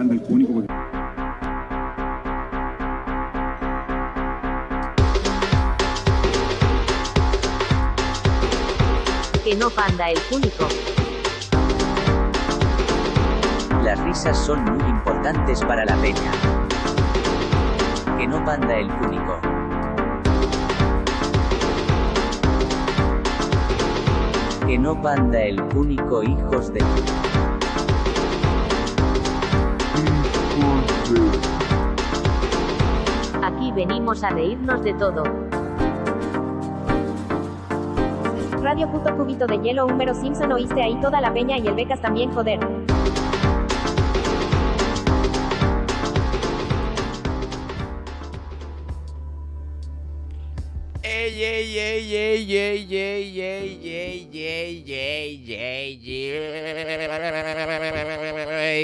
panda el cúnico. porque- Que no panda el cúnico. Las risas son muy importantes para la peña. Que no panda el cúnico. Que no panda el cúnico hijos de... Aquí venimos a reírnos de todo. Radio puto cubito de hielo Húmero Simpson oíste ahí toda la peña y el becas también joder.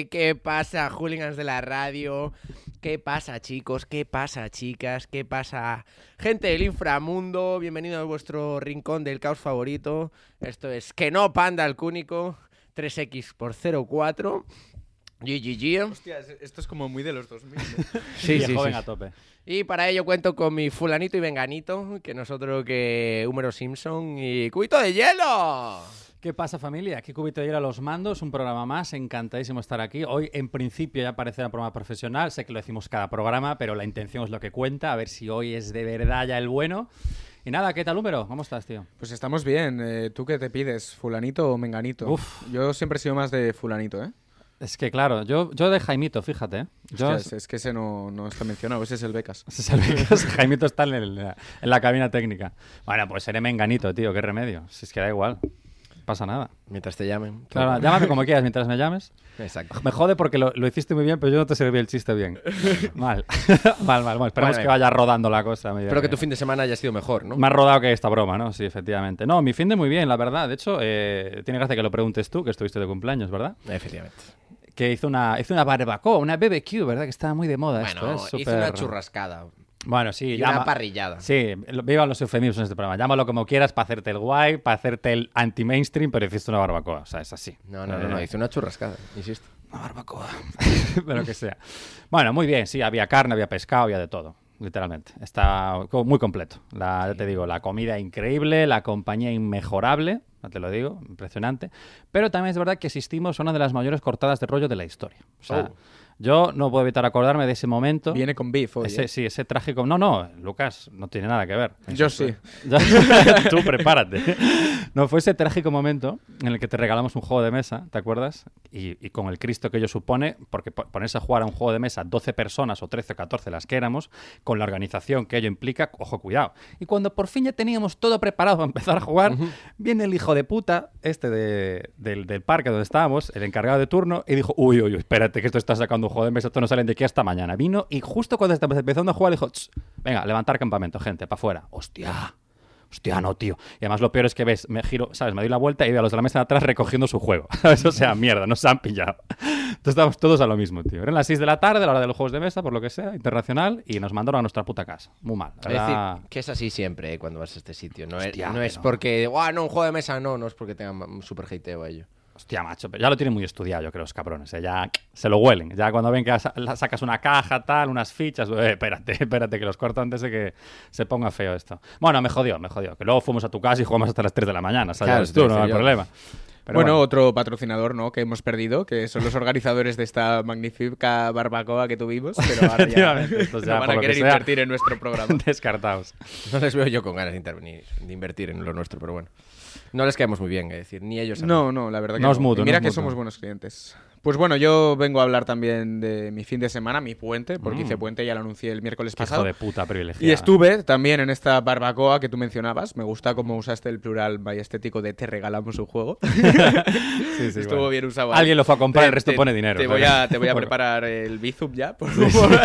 ¿Qué pasa, hooligans de la radio? ¿Qué pasa, chicos? ¿Qué pasa, chicas? ¿Qué pasa, gente del inframundo? Bienvenido a vuestro rincón del caos favorito. Esto es Que no panda el cúnico, 3x por 04. GGG. Hostia, es- esto es como muy de los 2000. Sí, sí, joven sí. a tope. Y para ello cuento con mi fulanito y venganito, que nosotros que Húmero Simpson y Cubito de Hielo. ¿Qué pasa familia? Aquí Cubito de Hielo a los mandos, un programa más, encantadísimo estar aquí. Hoy en principio ya parecerá un programa profesional, sé que lo decimos cada programa, pero la intención es lo que cuenta, a ver si hoy es de verdad ya el bueno. Y nada, ¿qué tal Húmero? ¿Cómo estás, tío? Pues estamos bien. eh, ¿Tú qué te pides? ¿Fulanito o menganito? Uf. Yo siempre he sido más de fulanito, ¿eh? Es que claro, yo, yo de Jaimito, fíjate. ¿eh? Yo, Hostias, es que ese no, no está mencionado, ese es el becas. Ese es el Becas, Jaimito está en, el- en la cabina técnica. Bueno, pues seré menganito, tío, qué remedio. Si es que da igual, pasa nada. Mientras te llamen. Claro, llámame como quieras mientras me llames. Exacto. Me jode porque lo, lo hiciste muy bien, pero yo no te serví el chiste bien. Mal. mal, mal, mal. Esperamos que vaya rodando la cosa. Espero que tu fin de semana haya sido mejor, ¿no? Más rodado que esta broma, ¿no? Sí, efectivamente. No, mi fin de muy bien, la verdad. De hecho, eh, tiene gracia que lo preguntes tú, que estuviste de cumpleaños, ¿verdad? Efectivamente. Que hizo una, hizo una barbacoa, una BBQ, ¿verdad? Que estaba muy de moda Bueno, esto, hice una churrascada. Bueno, sí, Y llama- una parrillada. Sí, vivan los eufemismos en este programa. Llámalo como quieras para hacerte el guay, para hacerte el anti-mainstream, pero hiciste una barbacoa. O sea, es así. No, no, no, no, Eh, hice una churrascada, insisto. Una barbacoa. pero que sea. Bueno, muy bien, sí, había carne, había pescado, había de todo. Literalmente. Está muy completo. La, ya te digo, la comida increíble, la compañía inmejorable, te lo digo, impresionante. Pero también es verdad que asistimos a una de las mayores cortadas de rollo de la historia. O sea, Oh. Yo no puedo evitar acordarme de ese momento. Viene con beef hoy, Ese, ¿eh? sí, ese trágico. No, no, Lucas, no tiene nada que ver. Yo sí. Tú prepárate. No, fue ese trágico momento en el que te regalamos un juego de mesa, ¿te acuerdas? Y, y con el Cristo que ello supone, porque po- ponerse a jugar a un juego de mesa 12 personas o 13 o 14 las que éramos, con la organización que ello implica, ojo, cuidado. Y cuando por fin ya teníamos todo preparado para empezar a jugar, viene el hijo de puta, este de- del, del parque donde estábamos, el encargado de turno, y dijo, uy, uy, uy, espérate que esto está sacando un juego de mesa, esto no salen de aquí hasta mañana. Vino y justo cuando estábamos empezando a jugar, dijo, "Ch, venga, levantar campamento, gente, para afuera. Hostia. Hostia, no, tío. Y además lo peor es que ves, me giro, ¿sabes? Me doy la vuelta y veo a los de la mesa de atrás recogiendo su juego. ¿Sabes? O sea, mierda, nos han pillado. Entonces estábamos todos a lo mismo, tío. Eran las 6 de la tarde, la hora de los juegos de mesa, por lo que sea, internacional, y nos mandaron a nuestra puta casa. Muy mal. Es decir, que es así siempre eh, cuando vas a este sitio. No, es- Hostia, no es porque, guau, no, un juego de mesa, no, no es porque tengan un super hateo a ello. Hostia, macho, pero ya lo tienen muy estudiado, yo creo, los cabrones. ¿eh? Ya se lo huelen. Ya cuando ven que sacas una caja, tal, unas fichas, eh, espérate, espérate, que los corto antes de que se ponga feo esto. Bueno, me jodió, me jodió. Que luego fuimos a tu casa y jugamos hasta las 3 de la mañana, ¿sabes? Claro, tú, no hay problema. Pero bueno, otro patrocinador, ¿no? Que hemos perdido, que son los organizadores de esta magnífica barbacoa que tuvimos, pero ahora ya, estos ya, no van a querer sea. invertir en nuestro programa. descartados. No les veo yo con ganas de intervenir, de invertir en lo nuestro, pero bueno. No les caemos muy bien, es decir, ni ellos a mí. No, no, la verdad que No no. es mutuo, Y mira no es que mutuo. somos buenos clientes. Pues bueno, yo vengo a hablar también de mi fin de semana, mi puente, porque Mm. hice puente, ya lo anuncié el miércoles Qué hijo pasado. de puta privilegiado. Y estuve también en esta barbacoa que tú mencionabas. Me gusta cómo usaste el plural estético de te regalamos un juego. Sí, sí, Estuvo bueno. bien usado. Alguien lo fue a comprar, Te- el resto te- pone dinero. Te voy a, te voy a preparar el bizum ya. por Sí, favor.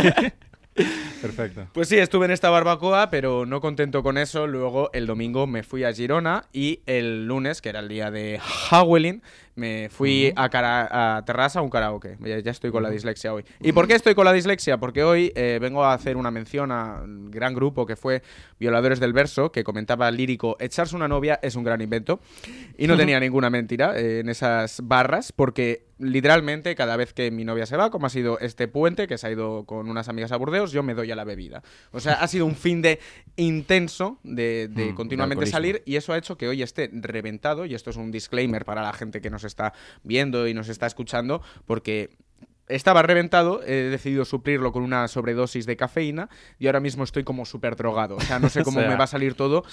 Perfecto. Pues sí, estuve en esta barbacoa, pero no contento con eso. Luego el domingo me fui a Girona y el lunes, que era el día de Halloween, me fui a, cara- a Terrassa a un karaoke. Ya, ya estoy con la dislexia hoy. ¿Y por qué estoy con la dislexia? Porque hoy eh, vengo a hacer una mención a un gran grupo que fue Violadores del Verso, que comentaba lírico, echarse una novia es un gran invento. Y no tenía ninguna mentira eh, en esas barras, porque literalmente cada vez que mi novia se va, como ha sido este puente, que se ha ido con unas amigas a Burdeos, yo me doy a la bebida. O sea, ha sido un fin de intenso de, de Mm, continuamente de salir y eso ha hecho que hoy esté reventado, y esto es un disclaimer para la gente que nos está viendo y nos está escuchando, porque estaba reventado, he decidido suplirlo con una sobredosis de cafeína y ahora mismo estoy como súper drogado. O sea, no sé cómo O sea, me va a salir todo,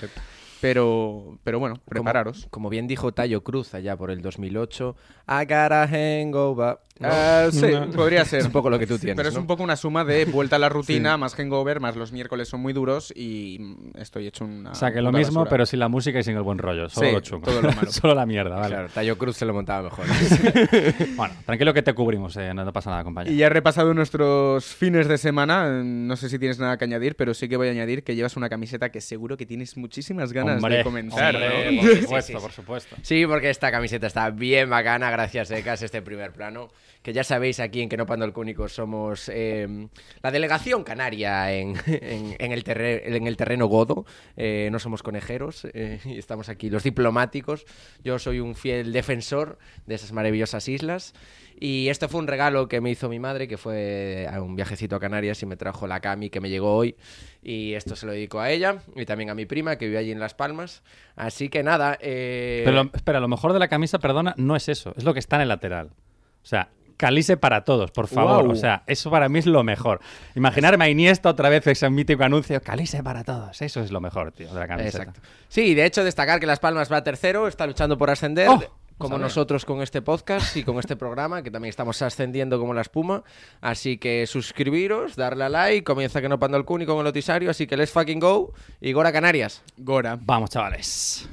pero, pero bueno, prepararos. Como, como bien dijo Tayo Cruz allá por el 2008, I got a hangover. ¿No? Ah, sí, podría ser. Es un poco lo que tú tienes, Pero es ¿no? un poco una suma de vuelta a la rutina, más hangover, más los miércoles son muy duros y estoy hecho una. O sea, que lo mismo, basura. pero sin la música y sin el buen rollo. Solo Sí, lo chungo. todo lo malo. Solo la mierda, vale. Claro, Tayo Cruz se lo montaba mejor. Bueno, tranquilo que te cubrimos, eh, no, no pasa nada, compañero. Y ya he repasado nuestros fines de semana. No sé si tienes nada que añadir, pero sí que voy a añadir que llevas una camiseta que seguro que tienes muchísimas ganas Hombre, de comentar. hombre, ¿no? por Sí, supuesto, sí, sí. por supuesto. Sí, porque esta camiseta está bien bacana, gracias Ecas, este primer plano. Que ya sabéis, aquí en Que no Pando el Cúnico somos eh, la delegación canaria en, en- el, terre- en el terreno godo. Eh, no somos conejeros eh, y estamos aquí los diplomáticos. Yo soy un fiel defensor de esas maravillosas islas. Y este fue un regalo que me hizo mi madre, que fue a un viajecito a Canarias y me trajo la Cami que me llegó hoy. Y esto se lo dedico a ella y también a mi prima que vive allí en Las Palmas. Así que nada. eh, Pero espera, lo mejor de la camisa, perdona, no es eso, es lo que está en el lateral. O sea, calice para todos, por favor. O sea, eso para mí es lo mejor. Imaginarme a Iniesta otra vez ese mítico anuncio, calice para todos. Eso es lo mejor, tío, de la camiseta. Exacto. Sí, de hecho, destacar que Las Palmas va tercero, está luchando por ascender. Oh, como sabía. nosotros con este podcast y con este programa, que también estamos ascendiendo como la espuma. Así que suscribiros, darle a like, comienza que no pando el cuni con el notisario, así que let's fucking go y Gora Canarias. Gora. Vamos, chavales.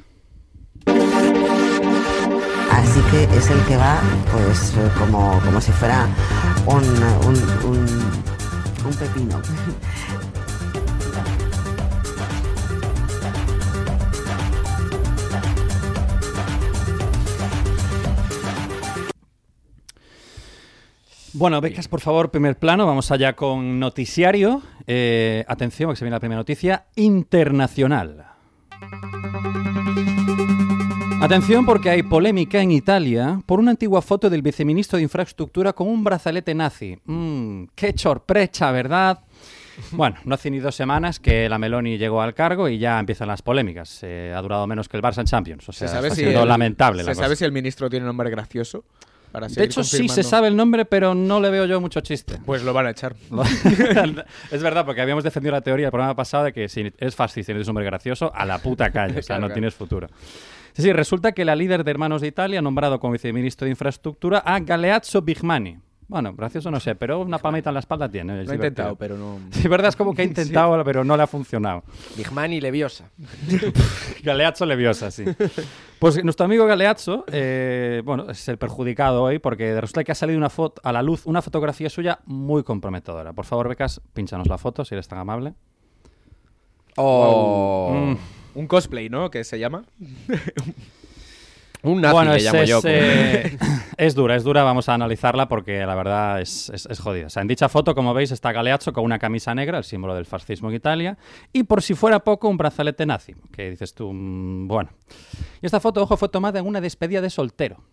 Así que es el que va, pues, eh, como, como si fuera un, un, pepino. Bueno, becas, por favor, primer plano. Vamos allá con noticiario. Eh, atención, que se viene la primera noticia internacional. Atención porque hay polémica en Italia por una antigua foto del viceministro de Infraestructura con un brazalete nazi. Mmm, qué sorpresa, ¿verdad? Bueno, no hace ni dos semanas que la Meloni llegó al cargo y ya empiezan las polémicas. Eh, ha durado menos que el Barça en Champions. O sea, ¿Se sabe, está si siendo el, lamentable la ¿se sabe cosa. si el ministro tiene nombre gracioso? Para De hecho, sí se sabe el nombre, pero no le veo yo mucho chiste. Pues lo van a echar. es verdad, porque habíamos defendido la teoría el programa pasado de que si es fascista y eres un hombre gracioso, a la puta calle, o sea, no tienes futuro. Sí, sí, resulta que la líder de Hermanos de Italia ha nombrado como viceministro de Infraestructura a Galeazzo Bigmani. Bueno, gracioso no sé, pero una palmita en la espalda tiene. Lo he divertido. intentado, pero no. Sí, verdad, es como que ha intentado, pero no le ha funcionado. Bigman y Leviosa. Galeazzo Leviosa, sí. Pues nuestro amigo Galeazzo, eh, bueno, es el perjudicado hoy porque resulta que ha salido una foto a la luz una fotografía suya muy comprometedora. Por favor, Becas, pínchanos la foto si eres tan amable. Oh. Mm. Un cosplay, ¿no? Que se llama. Un nazi bueno, le es, llamo yo. es, eh, es dura, es dura, vamos a analizarla porque la verdad es, es, es jodida. O sea, en dicha foto, como veis, está Galeazzo con una camisa negra, el símbolo del fascismo en Italia, y por si fuera poco, un brazalete nazi, que dices tú, mm, bueno. Y esta foto, ojo, fue tomada en una despedida de soltero.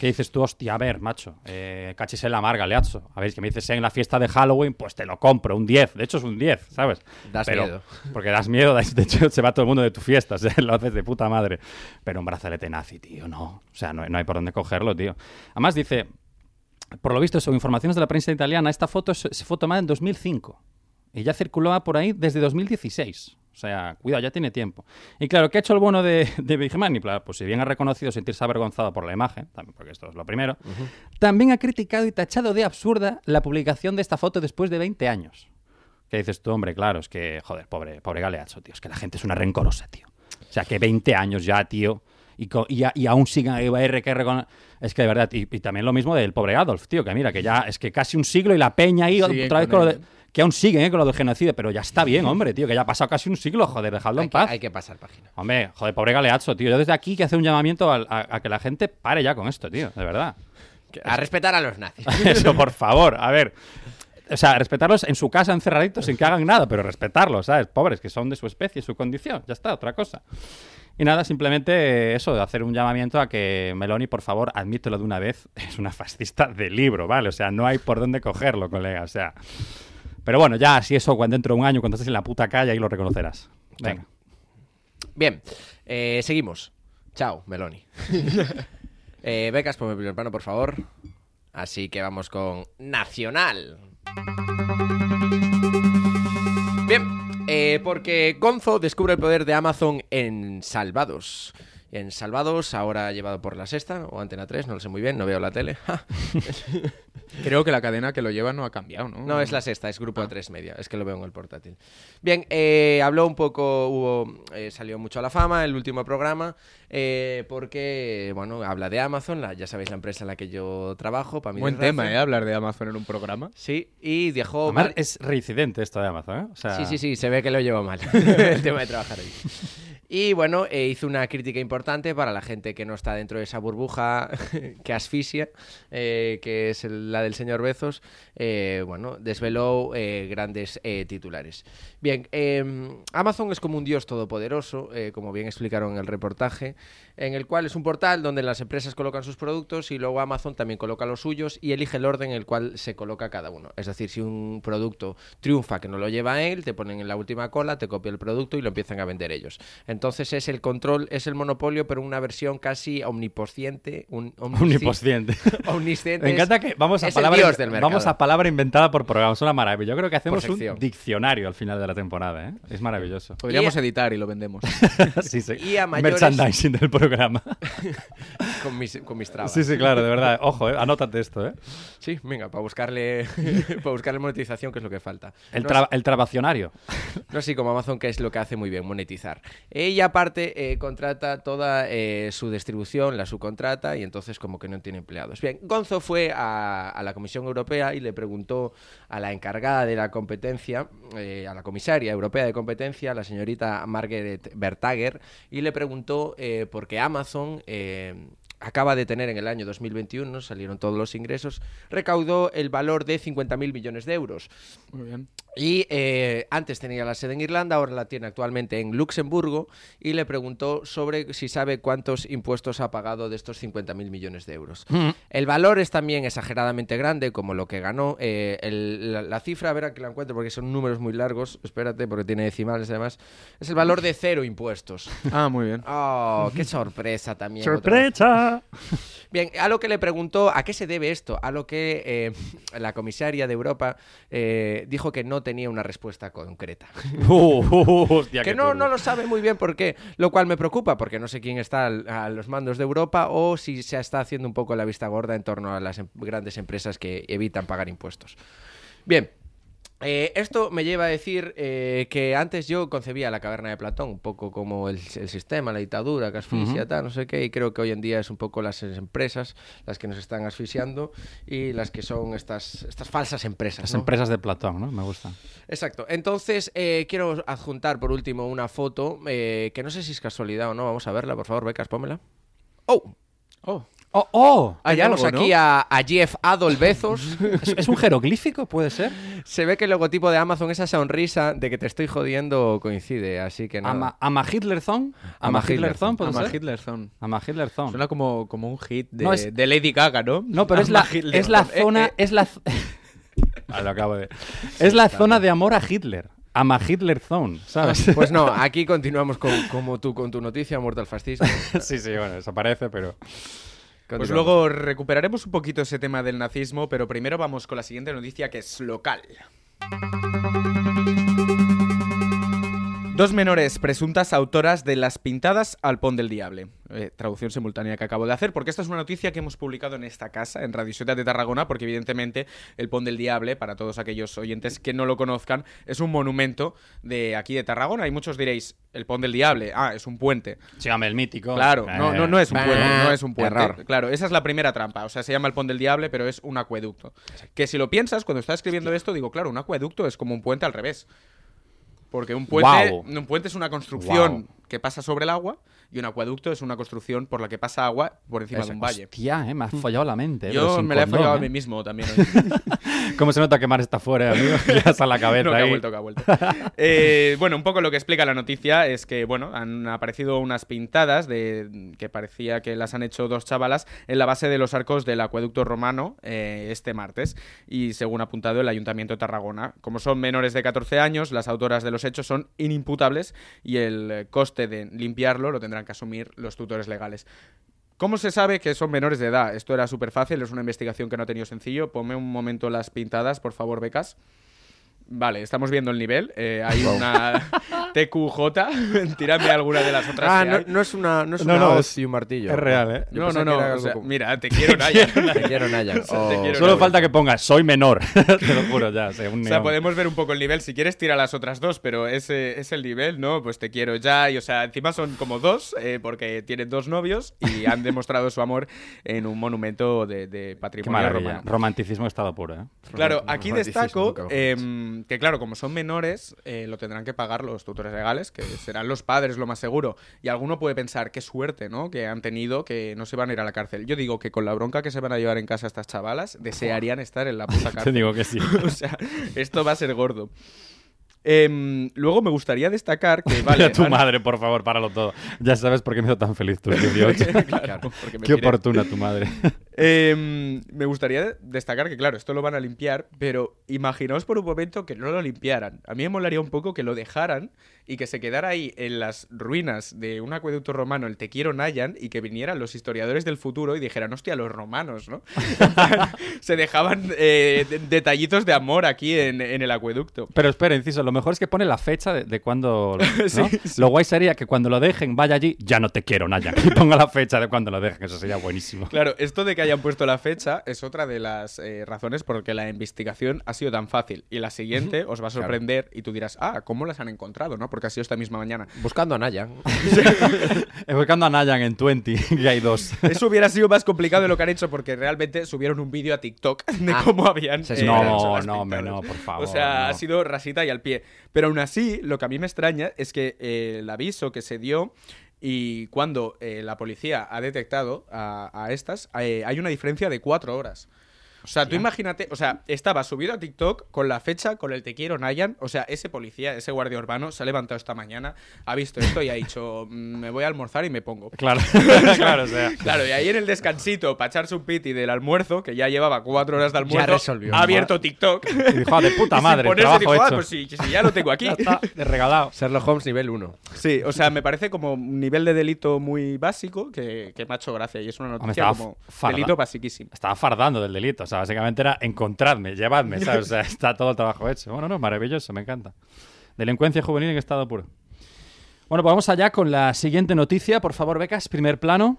Que dices tú, hostia, a ver, macho, eh, cachis en la mar, Galeazzo. A ver, que me dices en la fiesta de Halloween, pues te lo compro, un 10. De hecho, es un 10, ¿sabes? Das miedo. Porque das miedo, de hecho, se va todo el mundo de tu fiesta, lo haces de puta madre. Pero un brazalete nazi, tío, no. O sea, no, no hay por dónde cogerlo, tío. Además, dice, por lo visto, según informaciones de la prensa italiana, esta foto se fue tomada en 2005. Y ya circulaba por ahí desde 2016. O sea, cuidado, ya tiene tiempo. Y claro, ¿qué ha hecho el bueno de, de? Pla- Pues si bien ha reconocido sentirse avergonzado por la imagen, también porque esto es lo primero, también ha criticado y tachado de absurda la publicación de esta foto después de 20 años. Que dices tú, hombre, claro, es que, joder, pobre, pobre Galeazzo, tío, es que la gente es una rencorosa, tío. O sea, que 20 años ya, tío, y, y, a- y aún sigan que Es que de verdad, y, y también lo mismo del pobre Adolf, tío, que mira, que ya es que casi un siglo y la peña ahí otra vez con lo de... que aún siguen ¿eh? con lo del genocidio, pero ya está bien, hombre, tío, que ya ha pasado casi un siglo, joder, dejadlo en que, paz. hay que pasar página. Hombre, joder, pobre Galeazzo, tío. Yo desde aquí que hace un llamamiento al- a, a que la gente pare ya con esto, tío, de verdad. A respetar a los nazis. Eso, por favor, a ver. O sea, respetarlos en su casa encerraditos sin que hagan nada, pero respetarlos, ¿sabes? Pobres, que son de su especie, su condición. Ya está, otra cosa. Y nada, simplemente eh, eso, de hacer un llamamiento a que Meloni, por favor, admítelo de una vez, es una fascista de libro, ¿vale? O sea, no hay por dónde cogerlo, colega, o sea. Pero bueno, ya, si eso, cuando dentro de un año, cuando estés en la puta calle, ahí lo reconocerás. Venga. Bien, eh, seguimos. Chao, Meloni. eh, becas, ponme el primer plano, por favor. Así que vamos con Nacional. Bien, eh, porque Gonzo descubre el poder de Amazon en Salvados. En Salvados, ahora llevado por la sexta o Antena 3, no lo sé muy bien, no veo la tele. Creo que la cadena que lo lleva no ha cambiado, ¿no? No, es la sexta, es Grupo A3 Media, es que lo veo en el portátil. Bien, eh, habló un poco, hubo, eh, salió mucho a la fama el último programa, eh, porque, bueno, habla de Amazon, la- ya sabéis la empresa en la que yo trabajo, para Buen tema, ¿eh? Hablar de Amazon en un programa. Sí, y dejó... Es reincidente esto de Amazon, ¿eh? O sea, Sí, sí, sí, se ve que lo llevo mal, el tema de trabajar ahí. Y bueno, eh, hizo una crítica importante para la gente que no está dentro de esa burbuja que asfixia, eh, que es la del señor Bezos. Eh, bueno, desveló eh, grandes eh, titulares. Bien, eh, Amazon es como un dios todopoderoso, eh, como bien explicaron en el reportaje, en el cual es un portal donde las empresas colocan sus productos y luego Amazon también coloca los suyos y elige el orden en el cual se coloca cada uno. Es decir, si un producto triunfa que no lo lleva él, te ponen en la última cola, te copia el producto y lo empiezan a vender ellos. Entonces es el control, es el monopolio, pero una versión casi omnipotente. Un, omnis- omnipotente. omnisciente. Me encanta que vamos a palabra del vamos a palabra inventada por programa, es una maravilla. Yo creo que hacemos un diccionario al final de la temporada, ¿eh? Es maravilloso. Podríamos Y- editar y lo vendemos. sí, sí. Y a mayores- Merchandising del programa. con mis, con mis trabas. sí, sí, claro, de verdad. Ojo, ¿eh? anótate esto, ¿eh? Sí, venga, para buscarle, para buscarle monetización, que es lo que falta. El, No el trabacionario. No así como Amazon, que es lo que hace muy bien, monetizar. Ella aparte eh, contrata toda eh, su distribución, la subcontrata, y entonces como que no tiene empleados. Bien, Gonzo fue a, a la Comisión Europea y le preguntó a la encargada de la competencia, eh, a la comisaria europea de competencia, la señorita Margaret Vertager, y le preguntó eh, por qué Amazon... eh, acaba de tener en el año 2021, salieron todos los ingresos, recaudó el valor de 50.000 millones de euros. Muy bien. Y eh, antes tenía la sede en Irlanda, ahora la tiene actualmente en Luxemburgo y le preguntó sobre si sabe cuántos impuestos ha pagado de estos 50.000 millones de euros. El valor es también exageradamente grande, como lo que ganó. eh, el- la, la cifra, a ver a que la encuentro porque son números muy largos, espérate porque tiene decimales además, es el valor de cero impuestos. Ah, muy bien. ¡Oh, qué sorpresa también! ¡Sorpresa! Bien, a lo que le preguntó a qué se debe esto, a lo que eh, la comisaria de Europa dijo que no tenía una respuesta concreta. Uh, uh, hostia, que no, no lo sabe muy bien por qué, lo cual me preocupa, porque no sé quién está al- a los mandos de Europa o si se está haciendo un poco la vista gorda en torno a las em- grandes empresas que evitan pagar impuestos. Bien. Eh, esto me lleva a decir eh, que antes yo concebía la caverna de Platón un poco como el, el sistema, la dictadura, que asfixia, tal, no sé qué, y creo que hoy en día es un poco las empresas las que nos están asfixiando y las que son estas, estas falsas empresas. Las ¿no? empresas de Platón, ¿no? Me gusta. Exacto. Entonces, eh, quiero adjuntar por último una foto eh, que no sé si es casualidad o no. Vamos a verla, por favor, Becas, pómela. ¡Oh! Oh, ¡Oh, oh! ¿no? aquí a, a Jeff Adol Bezos. ¿Es, es un jeroglífico, puede ser? Se ve que el logotipo de Amazon, esa sonrisa de que te estoy jodiendo, coincide. Así que nada. Ama, Ama Hitlerzón. Ama Ama Hitlerzón, ¿puede Ama ser? Hitlerzón. Ama Hitlerzón. Suena como, como un hit de, No, es- de Lady Gaga, ¿no? No, pero es la, es la Eh, zona. eh, Es la. Ah, lo acabo de. Es la zona de amor a Hitler. Ama Hitler Zone, ¿sabes? Pues no, aquí continuamos con, como tú con tu noticia, muerto al fascismo. sí, sí, bueno, desaparece, pero. Pues luego recuperaremos un poquito ese tema del nazismo, pero primero vamos con la siguiente noticia que es local. Dos menores presuntas autoras de las pintadas al pon del diable. Eh, traducción simultánea que acabo de hacer, porque esta es una noticia que hemos publicado en esta casa, en Radio Ciudad de Tarragona, porque evidentemente el pon del diable, para todos aquellos oyentes que no lo conozcan, es un monumento de aquí de Tarragona. Y muchos diréis, el pon del diable, ah, es un puente. Se llama el mítico. Claro, no, no, no es un Eh, puente, no es un puente. error. Claro, esa es la primera trampa. O sea, se llama el pon del diable, pero es un acueducto. Que si lo piensas, cuando estás escribiendo esto, digo, claro, un acueducto es como un puente al revés. Porque un puente, un puente es una construcción. Que pasa sobre el agua y un acueducto es una construcción por la que pasa agua por encima de un valle. Hostia, eh, me has follado la mente. eh, Yo me la he fallado a eh. mí mismo también. hoy. ¿Cómo se nota que Mar está fuera, amigo? Ya está la cabeza No, que ha vuelto, que ha vuelto. Eh, bueno, un poco lo que explica la noticia es que, bueno, han aparecido unas pintadas de que parecía que las han hecho dos chavalas en la base de los arcos del acueducto romano eh, este martes. Y según ha apuntado el Ayuntamiento de Tarragona, como son menores de 14 años, las autoras de los hechos son inimputables y el coste de limpiarlo lo tendrán que asumir los tutores legales. ¿Cómo se sabe que son menores de edad? Esto era súper fácil, es una investigación que no ha tenido sencillo. Ponme un momento las pintadas, por favor, becas. Vale, estamos viendo el nivel. Eh, hay una TQJ. Tírame alguna de las otras. Ah, que no, hay. no es una, no es No, una no, es- y un martillo. es real, ¿eh? Yo No, no, no. era o algo sea, como- mira, te quiero, Naya. Te quiero, Naya. Oh. quiero, Solo falta que ponga soy menor. Te lo juro ya. sé, un O sea, podemos ver un poco el nivel. Si quieres, tira las otras dos, pero ese es el nivel, ¿no? Pues te quiero ya. Y, o sea, encima son como dos, eh, porque tienen dos novios y han demostrado su amor en un monumento de, de Qué patrimonio romano. Romanticismo estado puro, ¿eh? Claro, aquí destaco em, que, claro, como son menores, eh, lo tendrán que pagar los tutores legales, que serán los padres, lo más seguro. Y alguno puede pensar, qué suerte, ¿no? Que han tenido, que no se van a ir a la cárcel. Yo digo que con la bronca que se van a llevar en casa estas chavalas, desearían estar en la puta Te cárcel. digo que sí. o sea, esto va a ser gordo. Em, luego me gustaría destacar que, vale, tu madre, por favor, páralo todo. Ya sabes por qué me hizo tan feliz tus 18. Claro, porque me Qué tiré. oportuna tu madre. Em, me gustaría destacar que, claro, esto lo van a limpiar, pero imaginaos por un momento que no lo limpiaran. A mí me molaría un poco que lo dejaran y que se quedara ahí en las ruinas de un acueducto romano, el Te quiero Nayan, y que vinieran los historiadores del futuro y dijeran, hostia, los romanos, ¿no? se dejaban eh, de- detallitos de amor aquí en, en el acueducto. Pero espera, inciso, lo mejor es que pone la fecha de, de cuando. ¿no? Sí, Lo guay sería que cuando lo dejen, vaya allí, ya no te quiero, Naya. Y ponga la fecha de cuando lo dejen, eso sería buenísimo. Claro, esto de que hayan puesto la fecha es otra de las eh, razones por que la investigación ha sido tan fácil. Y la siguiente os va a sorprender y tú dirás, ah, ¿cómo las han encontrado? ¿no? Porque ha sido esta misma mañana. Buscando a Naya. Eh, Buscando a Nayan en 20, que hay dos. Eso hubiera sido más complicado de lo que han hecho porque realmente subieron un vídeo a TikTok de Ah, cómo habían eh, No, las no, hombre, no, por favor. O sea, ha sido rasita y al pie. Pero aún así, lo que a mí me extraña es que eh, el aviso que se dio y cuando eh, la policía ha detectado a, a estas, eh, hay una diferencia de cuatro horas. O sea, tú imagínate, o sea, estaba subido a TikTok con la fecha, con el te quiero Nayan. O sea, ese policía, ese guardia urbano, se ha levantado esta mañana, ha visto esto y ha dicho, "Mm, me voy a almorzar y me pongo. Claro, claro, o sea. Claro, y ahí en el descansito, para echarse un piti del almuerzo, que ya llevaba cuatro horas de almuerzo, resolvió. ha abierto TikTok. Y dijo, "Ah, de puta Y madre, ponerse trabajo dijo, ah, hecho. pues sí, si ya lo tengo aquí. Ya está, de regalado. Sherlock Holmes nivel 1. Sí, o sea, me parece como un nivel de delito muy básico que, que me ha hecho gracia. Y es una noticia como farda. delito basiquísimo. Estaba fardando del delito, o sea, básicamente era encontradme, llevadme, ¿sabes? O sea, está todo el trabajo hecho. Bueno, no, maravilloso, me encanta. Delincuencia juvenil en estado puro. Bueno, pues vamos allá con la siguiente noticia. Por favor, becas, primer plano.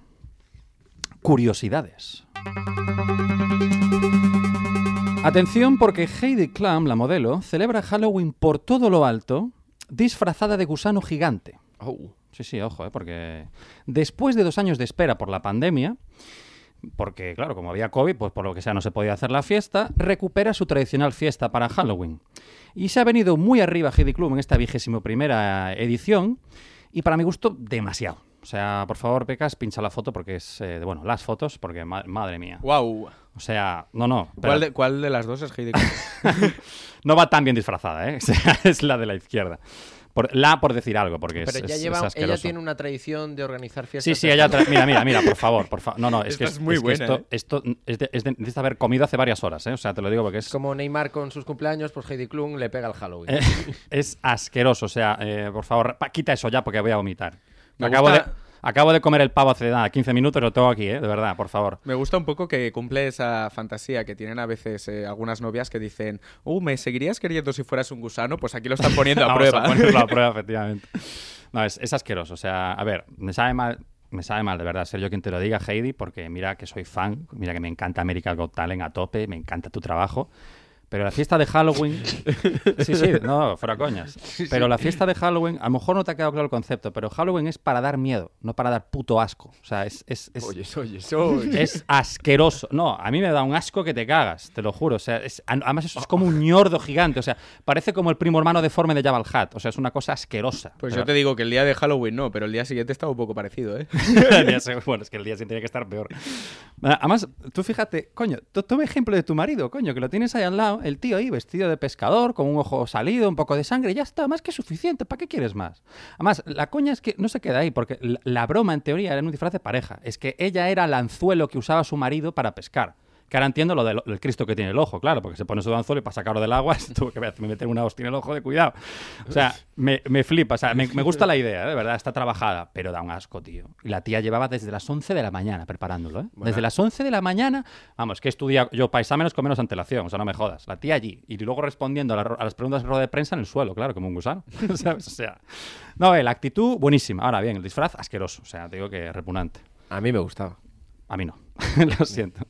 Curiosidades. Atención porque Heidi Klum, la modelo, celebra Halloween por todo lo alto, disfrazada de gusano gigante. Oh. Sí, sí, ojo, ¿eh? porque después de dos años de espera por la pandemia, porque claro, como había COVID, pues por lo que sea no se podía hacer la fiesta, recupera su tradicional fiesta para Halloween. Y se ha venido muy arriba Heidi Klum en esta vigésimo primera edición, y para mi gusto, demasiado. O sea, por favor, Pecas, pincha la foto porque es, eh, bueno, las fotos, porque ma- madre mía. Wow. O sea, no, no. pero- ¿Cuál de, cuál de las dos es Heidi Klum? No va tan bien disfrazada, ¿eh? O sea, es la de la izquierda. Por, la por decir algo, porque es, Pero ya es- lleva, es ella tiene una tradición de organizar fiestas. Sí, sí, de- ella... tra- Mira, mira, mira, por favor, por favor. No, no, es Esta que es muy buena, esto, ¿eh? esto es de, es de- necesita haber comido hace varias horas, ¿eh? O sea, te lo digo porque es, Como Neymar con sus cumpleaños, pues Heidi Klum le pega al Halloween. eh, es asqueroso. O sea, eh, por favor, pa- quita eso ya porque voy a vomitar. Me acabo, gusta- de, Acabo de comer el pavo hace nada, 15 minutos, lo tengo aquí, ¿eh? De verdad, por favor. Me gusta un poco que cumple esa fantasía que tienen a veces eh, algunas novias que dicen, uh, ¿me seguirías queriendo si fueras un gusano? Pues aquí lo están poniendo a Vamos prueba. a ponerlo a prueba, efectivamente. No, es, es asqueroso. O sea, a ver, me sabe mal. Me sabe mal, de verdad, ser yo quien te lo diga, Heidi, porque mira que soy fan, mira que me encanta American Got Talent a tope, me encanta tu trabajo. Pero la fiesta de Halloween. Sí, sí, no, fuera coñas. Pero la fiesta de Halloween, a lo mejor no te ha quedado claro el concepto, pero Halloween es para dar miedo, no para dar puto asco. O sea, es. es, es Oye, oye, oye. es asqueroso. No, a mí me da un asco que te cagas, te lo juro. O sea, es- además eso es como un ñordo gigante. O sea, parece como el primo hermano deforme de Jabal Hat. O sea, es una cosa asquerosa. Pues Pero- yo te digo que el día de Halloween no, pero el día siguiente estaba un poco parecido, ¿eh? Bueno, es que el día siguiente tiene que estar peor. Además, tú fíjate, coño, toma ejemplo de tu marido, coño, que lo tienes ahí al lado, el tío ahí vestido de pescador, con un ojo salido, un poco de sangre, ya está, más que suficiente, ¿para qué quieres más? Además, la coña es que no se queda ahí, porque la, broma en teoría era un disfraz de pareja, es que ella era el anzuelo que usaba su marido para pescar. Que ahora entiendo lo del, del Cristo que tiene el ojo, claro, porque se pone su anzuelo y para sacarlo del agua tuvo que me meter una hostia en el ojo de cuidado. O sea, me, me flipa, o sea, me, me gusta la idea, ¿eh? de verdad, está trabajada, pero da un asco, tío. Y la tía llevaba desde las 11 de la mañana preparándolo, ¿eh? Desde las 11 de la mañana, vamos, que estudia yo para exámenes con menos antelación, o sea, no me jodas. La tía allí, y luego respondiendo a, la- a las preguntas de rueda de prensa en el suelo, claro, como un gusano. ¿Sabes? O sea, no, eh, la actitud, buenísima. Ahora bien, el disfraz, asqueroso, o sea, te digo que repugnante. A mí me gustaba. A mí no, lo siento.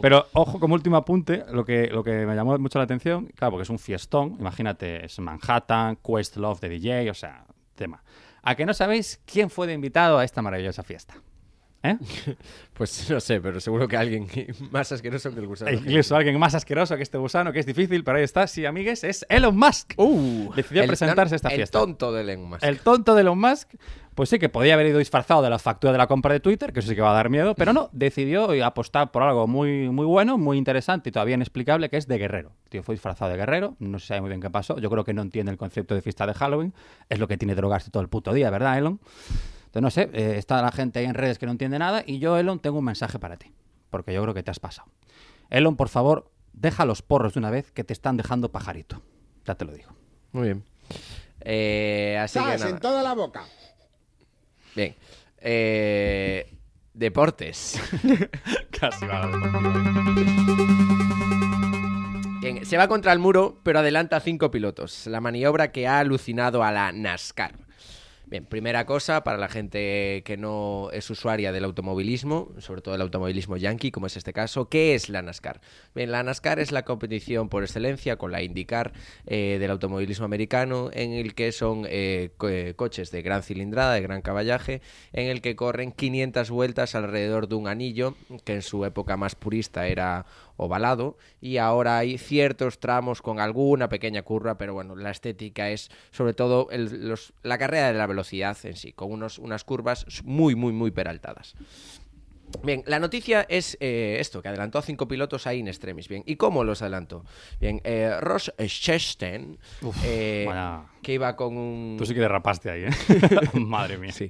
Pero ojo, como último apunte, lo que, lo que me llamó mucho la atención, claro, porque es un fiestón, imagínate, es Manhattan, Questlove de DJ, o sea, tema. ¿A que no sabéis quién fue de invitado a esta maravillosa fiesta? ¿Eh? Pues no sé, pero seguro que alguien más asqueroso que el gusano. E incluso alguien más asqueroso que este gusano, que es difícil, pero ahí está, sí, amigues, es Elon Musk. Decidió El presentarse a esta ton- fiesta. El tonto de Elon Musk. El tonto de Elon Musk, pues sí que podía haber ido disfrazado de la factura de la compra de Twitter, que eso sí que va a dar miedo, pero no, decidió apostar por algo muy, muy bueno, muy interesante y todavía inexplicable, que es de guerrero. El Tío, fue disfrazado de guerrero, no se sabe muy bien qué pasó, yo creo que no entiende el concepto de fiesta de Halloween, es lo que tiene drogarse todo el puto día, ¿verdad, Elon? Entonces, no sé, eh, está la gente ahí en redes que no entiende nada y yo, Elon, tengo un mensaje para ti, porque yo creo que te has pasado. Elon, por favor, deja los porros de una vez que te están dejando pajarito. Ya te lo digo. Muy bien. Eh, así que ¡Zas! nada. en toda la boca. Bien. Eh, deportes. Casi va la Bien, se va contra el muro, pero adelanta a cinco pilotos. La maniobra que ha alucinado a la NASCAR. Bien, primera cosa para la gente que no es usuaria del automovilismo, sobre todo el automovilismo yankee, como es este caso, ¿qué es la NASCAR? Bien, la NASCAR es la competición por excelencia con la IndyCar eh, del automovilismo americano, en el que son eh, co- coches de gran cilindrada, de gran caballaje, en el que corren 500 vueltas alrededor de un anillo, que en su época más purista era ovalado y ahora hay ciertos tramos con alguna pequeña curva, pero bueno, la estética es sobre todo el- los- la carrera de la velocidad en sí, con unos, unas curvas muy, muy, muy peraltadas. Bien, la noticia es eh, esto, que adelantó a cinco pilotos ahí in extremis. Bien, ¿y cómo los adelantó? Bien, eh, Ross Chastain, eh, que iba con un... Tú sí que derrapaste ahí, ¿eh? Madre mía. Sí.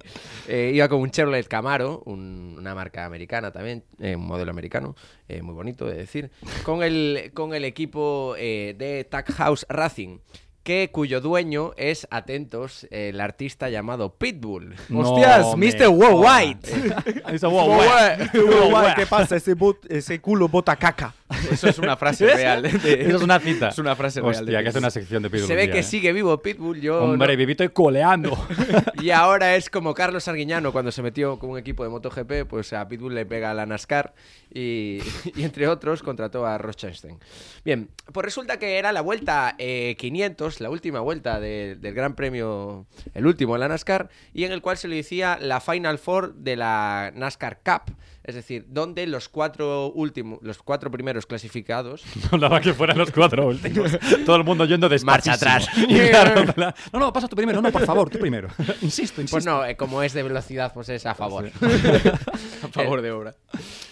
Eh, iba con un Chevrolet Camaro, un- una marca americana también, un modelo americano, muy bonito de decir, con el, con el equipo de Tag House Racing. Que, cuyo dueño es, atentos, el artista llamado Pitbull. ¡Hostias! me Mr. Worldwide. Mr. Worldwide. Worldwide, ¿Qué pasa? Ese, bot- ese culo bota caca. Eso es una frase real. de- Eso es una cita. Es una frase real. de Hostia, que hace Pitbull. una sección de Pitbull. Se ve día, que ¿eh? sigue vivo Pitbull. Yo Hombre, no- vivito y coleando. Y ahora es como Carlos Arguiñano cuando se metió con un equipo de MotoGP, pues a Pitbull le pega a la NASCAR y, y entre otros contrató a Ross Chastain. Bien, pues resulta que era la vuelta eh, 500, la última vuelta de- del Gran Premio, el último de la NASCAR, y en el cual se le decía la Final Four de la NASCAR Cup. Es decir, donde los cuatro últimos, los cuatro primeros clasificados No daba que fueran los cuatro últimos. Todo el mundo yendo Marcha despacísimo. atrás. Claro, no, no, pasa tú primero. No, por favor, tú primero. Insisto, insisto. Pues no, eh, como es de velocidad, pues es a favor. A favor de obra.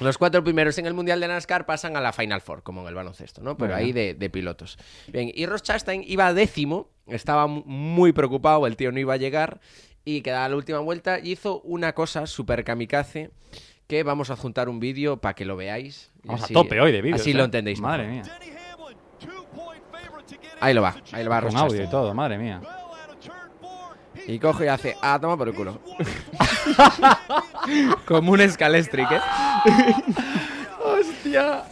Los cuatro primeros en el Mundial de NASCAR pasan a la Final Four, como en el baloncesto, ¿no? Pero ahí de, de pilotos. Bien, y Ross Chastain iba décimo, estaba mu- muy preocupado, el tío no iba a llegar, y quedaba la última vuelta, y hizo una cosa súper kamikaze, que vamos a juntar un vídeo para que lo veáis. Vamos así- a tope hoy de vídeos. Así ¿eh? lo entendéis. Madre mejor. mía. Ahí lo va, ahí lo va Con audio y todo, madre mía. Y coge y hace, ah, toma por el culo. Como un escalestric, ¿eh? ¡Hostia!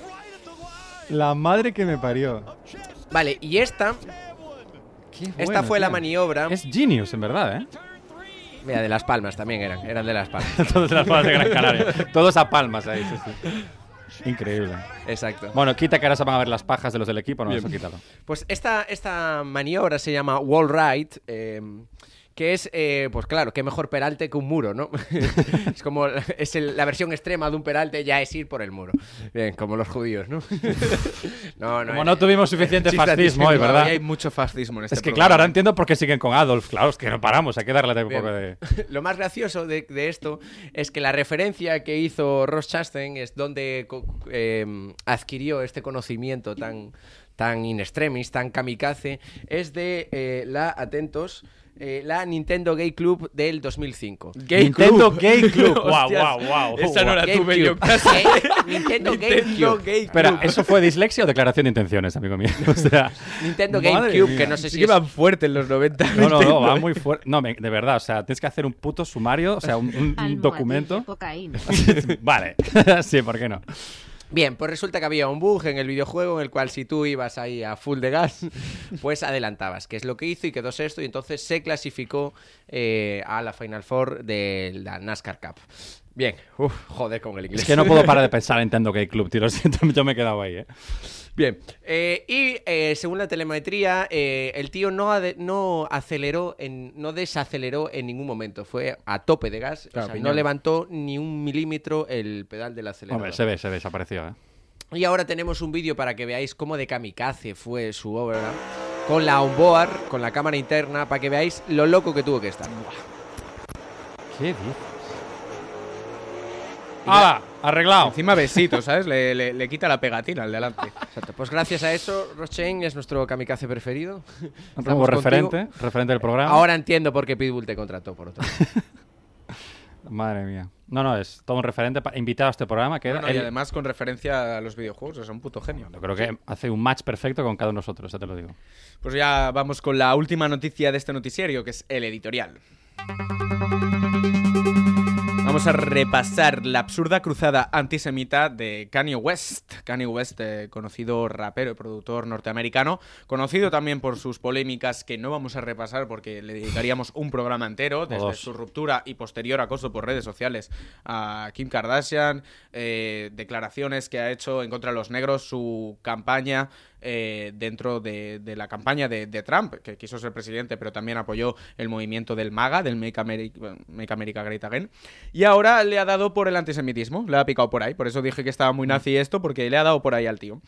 La madre que me parió. Vale, y esta, Qué esta bueno, fue la maniobra. Es genius, en verdad, ¿eh? Mira, de Las Palmas también eran, eran de Las Palmas. Todos de las palmas de Gran Canaria. Todos a palmas ahí, sí, sí. Increíble. Exacto. Bueno, quita que ahora se van a ver las pajas de los del equipo, no, eso quítalo. Pues esta, esta maniobra se llama wall ride, eh, que es, eh, pues claro, qué mejor peralte que un muro, ¿no? es como, es el- la versión extrema de un peralte, ya es ir por el muro. Bien, como los judíos, ¿no? no, no. Como eh. no tuvimos suficiente fascismo hoy, ¿verdad? Hay mucho fascismo en este Es que programa. claro, ahora entiendo por qué siguen con Adolf. Claro, es que no paramos, hay que darle un Bien. poco de... Lo más gracioso de, de esto es que la referencia que hizo Ross Chastain es donde eh, adquirió este conocimiento tan, tan in extremis, tan kamikaze, es de la, la, atentos, eh, la Nintendo Gay Club del 2005. Gay Nintendo Club. Gay Club. Hostias, guau, guau. Esa no la Gay tuve yo casa. Eh, Nintendo Gay Nintendo Club. Espera, ¿eso fue dislexia o declaración de intenciones, amigo mío? O sea, Nintendo madre GameCube, mía. que no sé Sí si es... van fuerte en los 90. no, no, no, Nintendo, va muy fuerte. No, me- de verdad, o sea, tienes que hacer un puto sumario, o sea, un, un- documento. vale, sí, ¿por qué no? Bien, pues resulta que había un bug en el videojuego en el cual si tú ibas ahí a full de gas, pues adelantabas, que es lo que hizo y quedó sexto y entonces se clasificó eh, a la Final Four de la NASCAR Cup. Bien, uf, joder con el inglés. Es que no puedo parar de pensar en Nintendo Gay Club, tío, lo siento, yo me he quedado ahí, ¿eh? Bien, eh, y eh, según la telemetría, eh, el tío no, no aceleró, en, no desaceleró en ningún momento, fue a tope de gas, o Claro, sea, no levantó ni un milímetro el pedal del acelerador. Hombre, se ve, se desapareció, ¿eh? Y ahora tenemos un vídeo para que veáis cómo de kamikaze fue su obra. Con la onboard, con la cámara interna, para que veáis lo loco que tuvo que estar. ¿Qué dices? ¡Hala! Arreglado. Encima besito, ¿sabes? Le, le- le quita la pegatina al delante. Exacto. Pues gracias a eso, Rochain es nuestro kamikaze preferido. Como referente, contigo. referente del programa. Ahora entiendo por qué Pitbull te contrató, por otro lado. Madre mía. No, no, es todo un referente invitado a este programa que No, y además con referencia a los videojuegos, es un puto genio. Yo creo que hace un match perfecto con cada uno de nosotros, ya te lo digo. Pues ya vamos con la última noticia de este noticiario, que es el editorial. Vamos a repasar la absurda cruzada antisemita de Kanye West. Kanye West, eh, conocido rapero y productor norteamericano, conocido también por sus polémicas que no vamos a repasar porque le dedicaríamos un programa entero, desde dos. su ruptura y posterior acoso por redes sociales a Kim Kardashian, eh, declaraciones que ha hecho en contra de los negros, su campaña eh, dentro de, de la campaña de, de Trump, que quiso ser presidente, pero también apoyó el movimiento del MAGA, del Make America, Make America Great Again. Y ahora le ha dado por el antisemitismo, le ha picado por ahí. Por eso dije que estaba muy nazi esto, porque le ha dado por ahí al tío.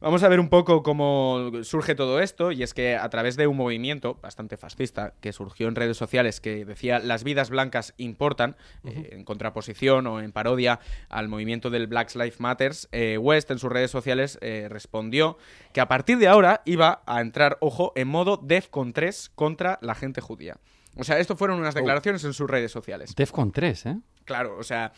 Vamos a ver un poco cómo surge todo esto, y es que a través de un movimiento bastante fascista que surgió en redes sociales que decía las vidas blancas importan, eh, en contraposición o en parodia al movimiento del Black Lives Matters, eh, West en sus redes sociales eh, respondió que a partir de ahora iba a entrar, ojo, en modo DEFCON 3 contra la gente judía. O sea, esto fueron unas declaraciones en sus redes sociales. Defcon 3, ¿eh? Claro, o sea,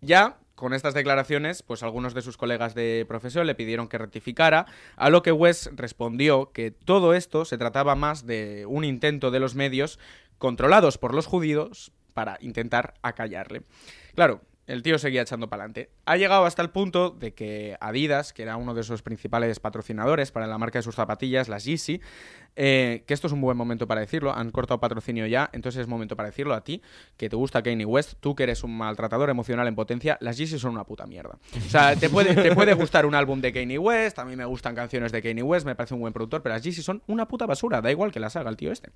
ya con estas declaraciones, pues algunos de sus colegas de profesión le pidieron que rectificara, a lo que West respondió que todo esto se trataba más de un intento de los medios controlados por los judíos para intentar acallarle. Claro, el tío seguía echando para adelante. Ha llegado hasta el punto de que Adidas, que era uno de sus principales patrocinadores para la marca de sus zapatillas, las Yeezy, eh, que esto es un buen momento para decirlo, han cortado patrocinio ya, entonces es momento para decirlo a ti, que te gusta Kanye West, tú que eres un maltratador emocional en potencia, las Yeezy son una puta mierda. O sea, te puede, te puede gustar un álbum de Kanye West, a mí me gustan canciones de Kanye West, me parece un buen productor, pero las Yeezy son una puta basura, da igual que las haga el tío este.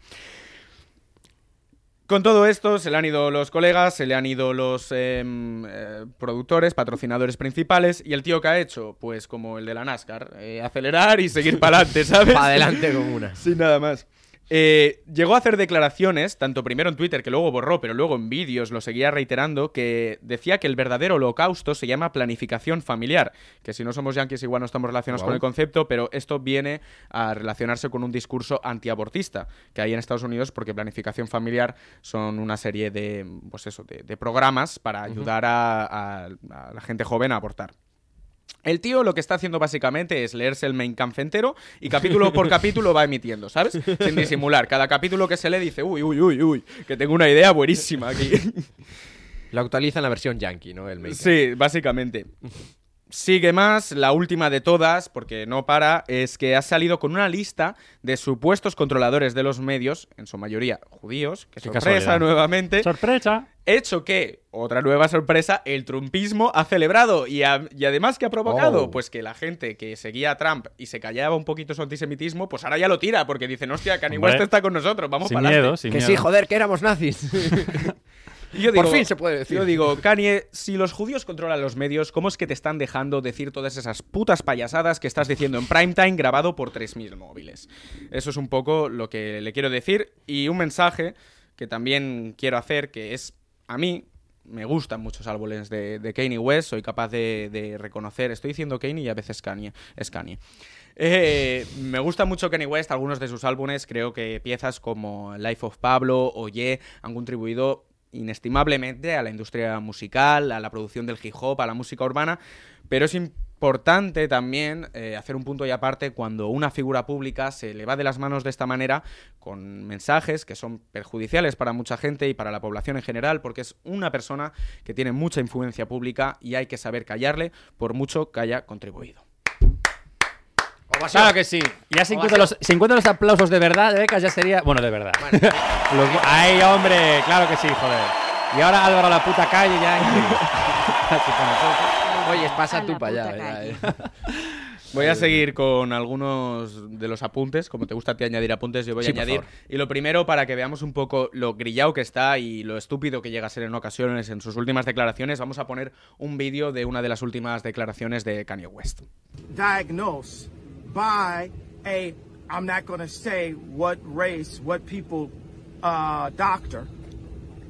Con todo esto, se le han ido los colegas, se le han ido los em, eh, productores, patrocinadores principales, y el tío que ha hecho, pues como el de la NASCAR, eh, acelerar y seguir para adelante, ¿sabes? Para adelante con una. Sin nada más. Eh, llegó a hacer declaraciones, tanto primero en Twitter, que luego borró, pero luego en vídeos lo seguía reiterando, que decía que el verdadero holocausto se llama planificación familiar, que si no somos yanquis igual no estamos relacionados con el concepto, pero esto viene a relacionarse con un discurso antiabortista que hay en Estados Unidos, porque planificación familiar son una serie de, pues eso, de, de programas para ayudar a, a- a la gente joven a abortar. El tío lo que está haciendo básicamente es leerse el main camp entero y capítulo por capítulo va emitiendo, ¿sabes? Sin disimular. Cada capítulo que se lee dice, uy, uy, uy, uy, que tengo una idea buenísima aquí. Lo actualiza en la versión yankee, ¿no? El make-up. Sí, básicamente. Sigue más, la última de todas, porque no para, es que ha salido con una lista de supuestos controladores de los medios, en su mayoría judíos, que Qué sorpresa casualidad. nuevamente, ¡Sorpresa! hecho que, otra nueva sorpresa, el trumpismo ha celebrado y, ha- y además que ha provocado, Oh. pues que la gente que seguía a Trump y se callaba un poquito su antisemitismo, pues ahora ya lo tira, porque dicen, hostia, Kanye West está con nosotros, vamos Sin para miedo, sin Que miedo. sí, joder, que éramos nazis. Yo Por digo- fin se puede decir. Yo digo, Kanye, si los judíos controlan los medios, ¿cómo es que te están dejando decir todas esas putas payasadas que estás diciendo en primetime grabado por 3.000 móviles? Eso es un poco lo que le quiero decir. Y un mensaje que también quiero hacer, que es, a mí, me gustan muchos álbumes de, de Kanye West, soy capaz de, de reconocer, estoy diciendo Kanye y a veces Kanye, es Kanye. Eh, me gusta mucho Kanye West, algunos de sus álbumes, creo que piezas como Life of Pablo o Ye han contribuido inestimablemente a la industria musical, a la producción del hip hop, a la música urbana, pero es importante también eh, hacer un punto y aparte cuando una figura pública se le va de las manos de esta manera con mensajes que son perjudiciales para mucha gente y para la población en general, porque es una persona que tiene mucha influencia pública y hay que saber callarle por mucho que haya contribuido. Claro que sí. Ya se encuentran los, se encuentran los aplausos de verdad, de becas, ya sería. Bueno, de verdad. Los- ¡Ay, hombre! Claro que sí, joder. Y ahora Álvaro a la puta calle ya. Oye, pasa A tú para allá. eh. Voy a seguir con algunos de los apuntes, como te gusta a ti añadir apuntes, yo voy Sí, a añadir. Y lo primero, para que veamos un poco lo grillado que está y lo estúpido que llega a ser en ocasiones en sus últimas declaraciones, vamos a poner un vídeo de una de las últimas declaraciones de Kanye West. diagnosed by a I'm not going to say what race, what people, uh, doctor,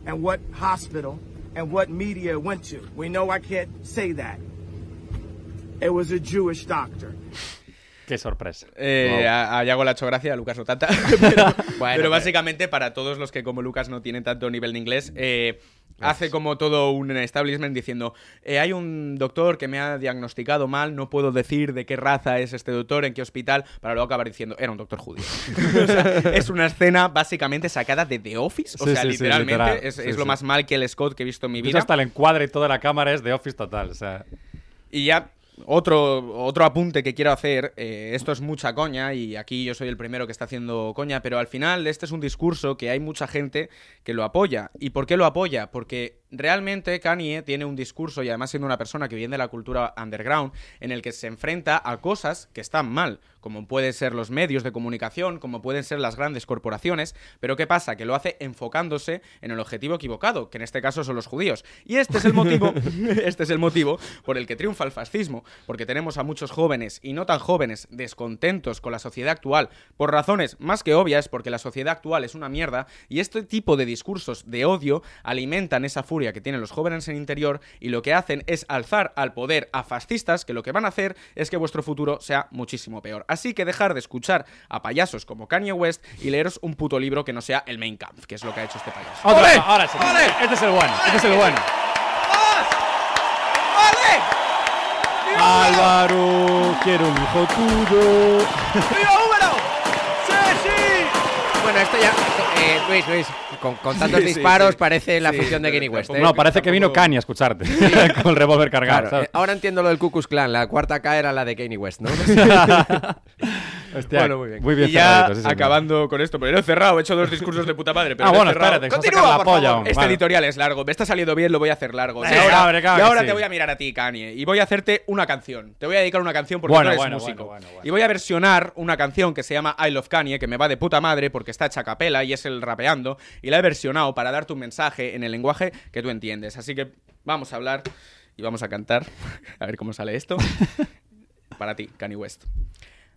and what hospital, and what media went to. We know I can't say that. It was a Jewish doctor. Qué sorpresa. Eh, a, a Yago le ha hecho gracia, a Lucas no tanta. pero, Bueno, pero básicamente, para todos los que como Lucas no tienen tanto nivel de inglés, eh, hace como todo un establishment diciendo: eh, Hay un doctor que me ha diagnosticado mal, no puedo decir de qué raza es este doctor, en qué hospital, para luego acabar diciendo: Era un doctor judío. O sea, es una escena básicamente sacada de The Office. O Sí, sea, sí, sí, literalmente literal. es, es lo más mal que el Scott que he visto en mi vida. hasta el encuadre y toda la cámara es de Office total. O sea, Y ya otro, otro apunte que quiero hacer, eh, esto es mucha coña y aquí yo soy el primero que está haciendo coña, pero al final este es un discurso que hay mucha gente que lo apoya. ¿Y por qué lo apoya? Porque realmente Kanye tiene un discurso y además siendo una persona que viene de la cultura underground en el que se enfrenta a cosas que están mal, como pueden ser los medios de comunicación, como pueden ser las grandes corporaciones, pero ¿qué pasa? Que lo hace enfocándose en el objetivo equivocado, que en este caso son los judíos. Y este es el motivo, este es el motivo por el que triunfa el fascismo, porque tenemos a muchos jóvenes y no tan jóvenes descontentos con la sociedad actual por razones más que obvias, porque la sociedad actual es una mierda y este tipo de discursos de odio alimentan esa furia que tienen los jóvenes en interior y lo que hacen es alzar al poder a fascistas que lo que van a hacer es que vuestro futuro sea muchísimo peor. Así que dejar de escuchar a payasos como Kanye West y leeros un puto libro que no sea el Main Camp, que es lo que ha hecho este payaso. Otro- ahora sí. Este es el bueno. Este es el bueno. Álvaro, quiero un hijo tuyo. Bueno, esto ya. Eh, Luis, Luis, con, con tantos Sí, disparos sí. parece la Sí, función de Kenny West. ¿eh? No, parece que vino Kanye a escucharte. Con el revólver cargado. Claro, ¿sabes? eh, ahora entiendo lo del Ku Klux Klan. La cuarta K era la de Kanye West, ¿no? Hostia, Bueno, muy bien. Muy bien y ya señor. acabando con esto, pero no he cerrado, he hecho dos discursos de puta madre. Pero Ah, bueno, espérate, Continúa, por polla favor. Este vale. editorial es largo, me está saliendo bien, lo voy a hacer largo. Y Sí, ahora, claro y que ahora sí. te voy a mirar a ti, Kanye, y voy a hacerte una canción. Te voy a dedicar una canción porque Bueno, tú eres bueno, músico. Y voy a versionar una canción que se llama I Love Kanye, que me va de puta madre porque está hecha a capela y es el rapeando, y la he versionado para darte un mensaje en el lenguaje que tú entiendes. Así que vamos a hablar y vamos a cantar. A ver cómo sale esto. para ti, Kanye West.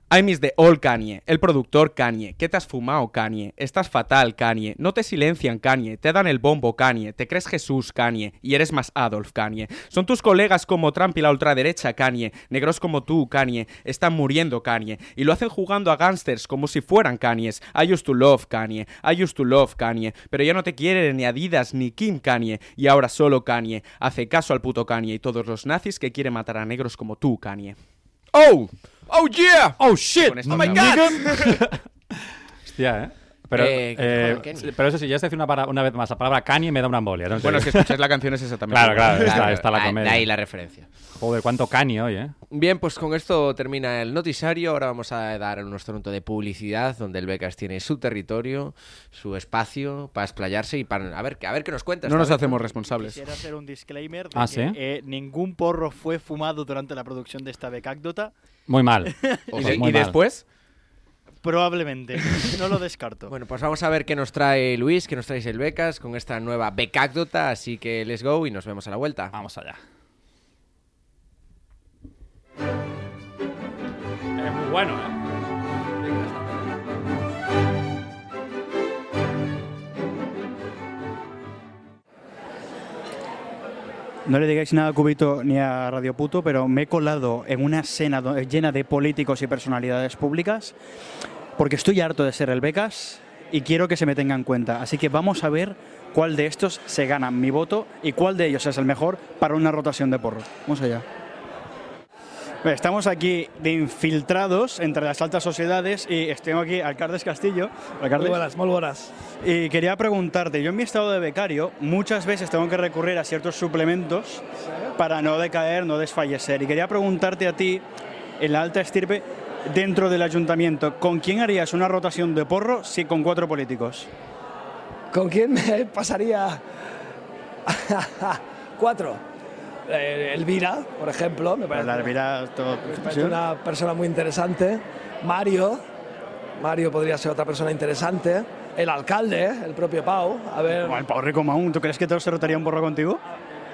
I miss the all Kanye, el productor Kanye, ¿qué te has fumado Kanye? Estás fatal Kanye, no te silencian Kanye, te dan el bombo Kanye, te crees Jesús Kanye y eres más Adolf Kanye. Son tus colegas como Trump y la ultraderecha Kanye, negros como tú Kanye, están muriendo Kanye y lo hacen jugando a gangsters como si fueran Kanyes. I used to love Kanye, I used to love Kanye, pero ya no te quieren ni Adidas ni Kim Kanye y ahora solo Kanye. Hace caso al puto Kanye y todos los nazis que quieren matar a negros como tú Kanye. ¡Oh! ¡Oh, yeah! ¡Oh, shit! Con ¡Oh, my. God! Hostia, ¿eh? Pero, Eh, eh, pero eso sí, ya estoy diciendo una, para- una vez más, la palabra Kanye me da una embolia. ¿no? Bueno, es que escucháis la canción es exactamente Claro, igual. claro, está, Claro, está la comedia. de ahí la referencia. Joder, cuánto Kanye hoy, ¿eh? Bien, pues con esto termina el noticiario. Ahora vamos a dar nuestro minuto de publicidad, donde el Becas tiene su territorio, su espacio para explayarse y para a ver, a ver qué nos cuentas. No nos vez, hacemos responsables. Quisiera hacer un disclaimer de Ah, que ¿sí? eh, ningún porro fue fumado durante la producción de esta becácdota. Muy mal. ¿Y, de- muy y mal. después? Probablemente. no lo descarto. Bueno, pues vamos a ver qué nos trae Luis, qué nos trae el Becas con esta nueva becácdota. Así que let's go y nos vemos a la vuelta. Vamos allá. Es muy bueno, ¿eh? No le digáis nada a Cubito ni a Radio Puto, pero me he colado en una escena llena de políticos y personalidades públicas porque estoy harto de ser el becas y quiero que se me tenga en cuenta. Así que vamos a ver cuál de estos se gana mi voto y cuál de ellos es el mejor para una rotación de porro. Vamos allá. Estamos aquí de infiltrados entre las altas sociedades y tengo aquí al Cardes Castillo. Alcalde. Muy buenas, muy buenas. Y quería preguntarte, yo en mi estado de becario muchas veces tengo que recurrir a ciertos suplementos para no decaer, no desfallecer. Y quería preguntarte a ti, en la alta estirpe, dentro del ayuntamiento, ¿con quién harías una rotación de porro si con cuatro políticos? ¿Con quién me pasaría? Cuatro. Eh, Elvira, por ejemplo, me parece, La Elvira, todo- me parece una persona muy interesante. Mario, Mario podría ser otra persona interesante. El alcalde, el propio Pau, a ver, el Pau Rico Maún, ¿tú crees que todos se rotaría un porro contigo?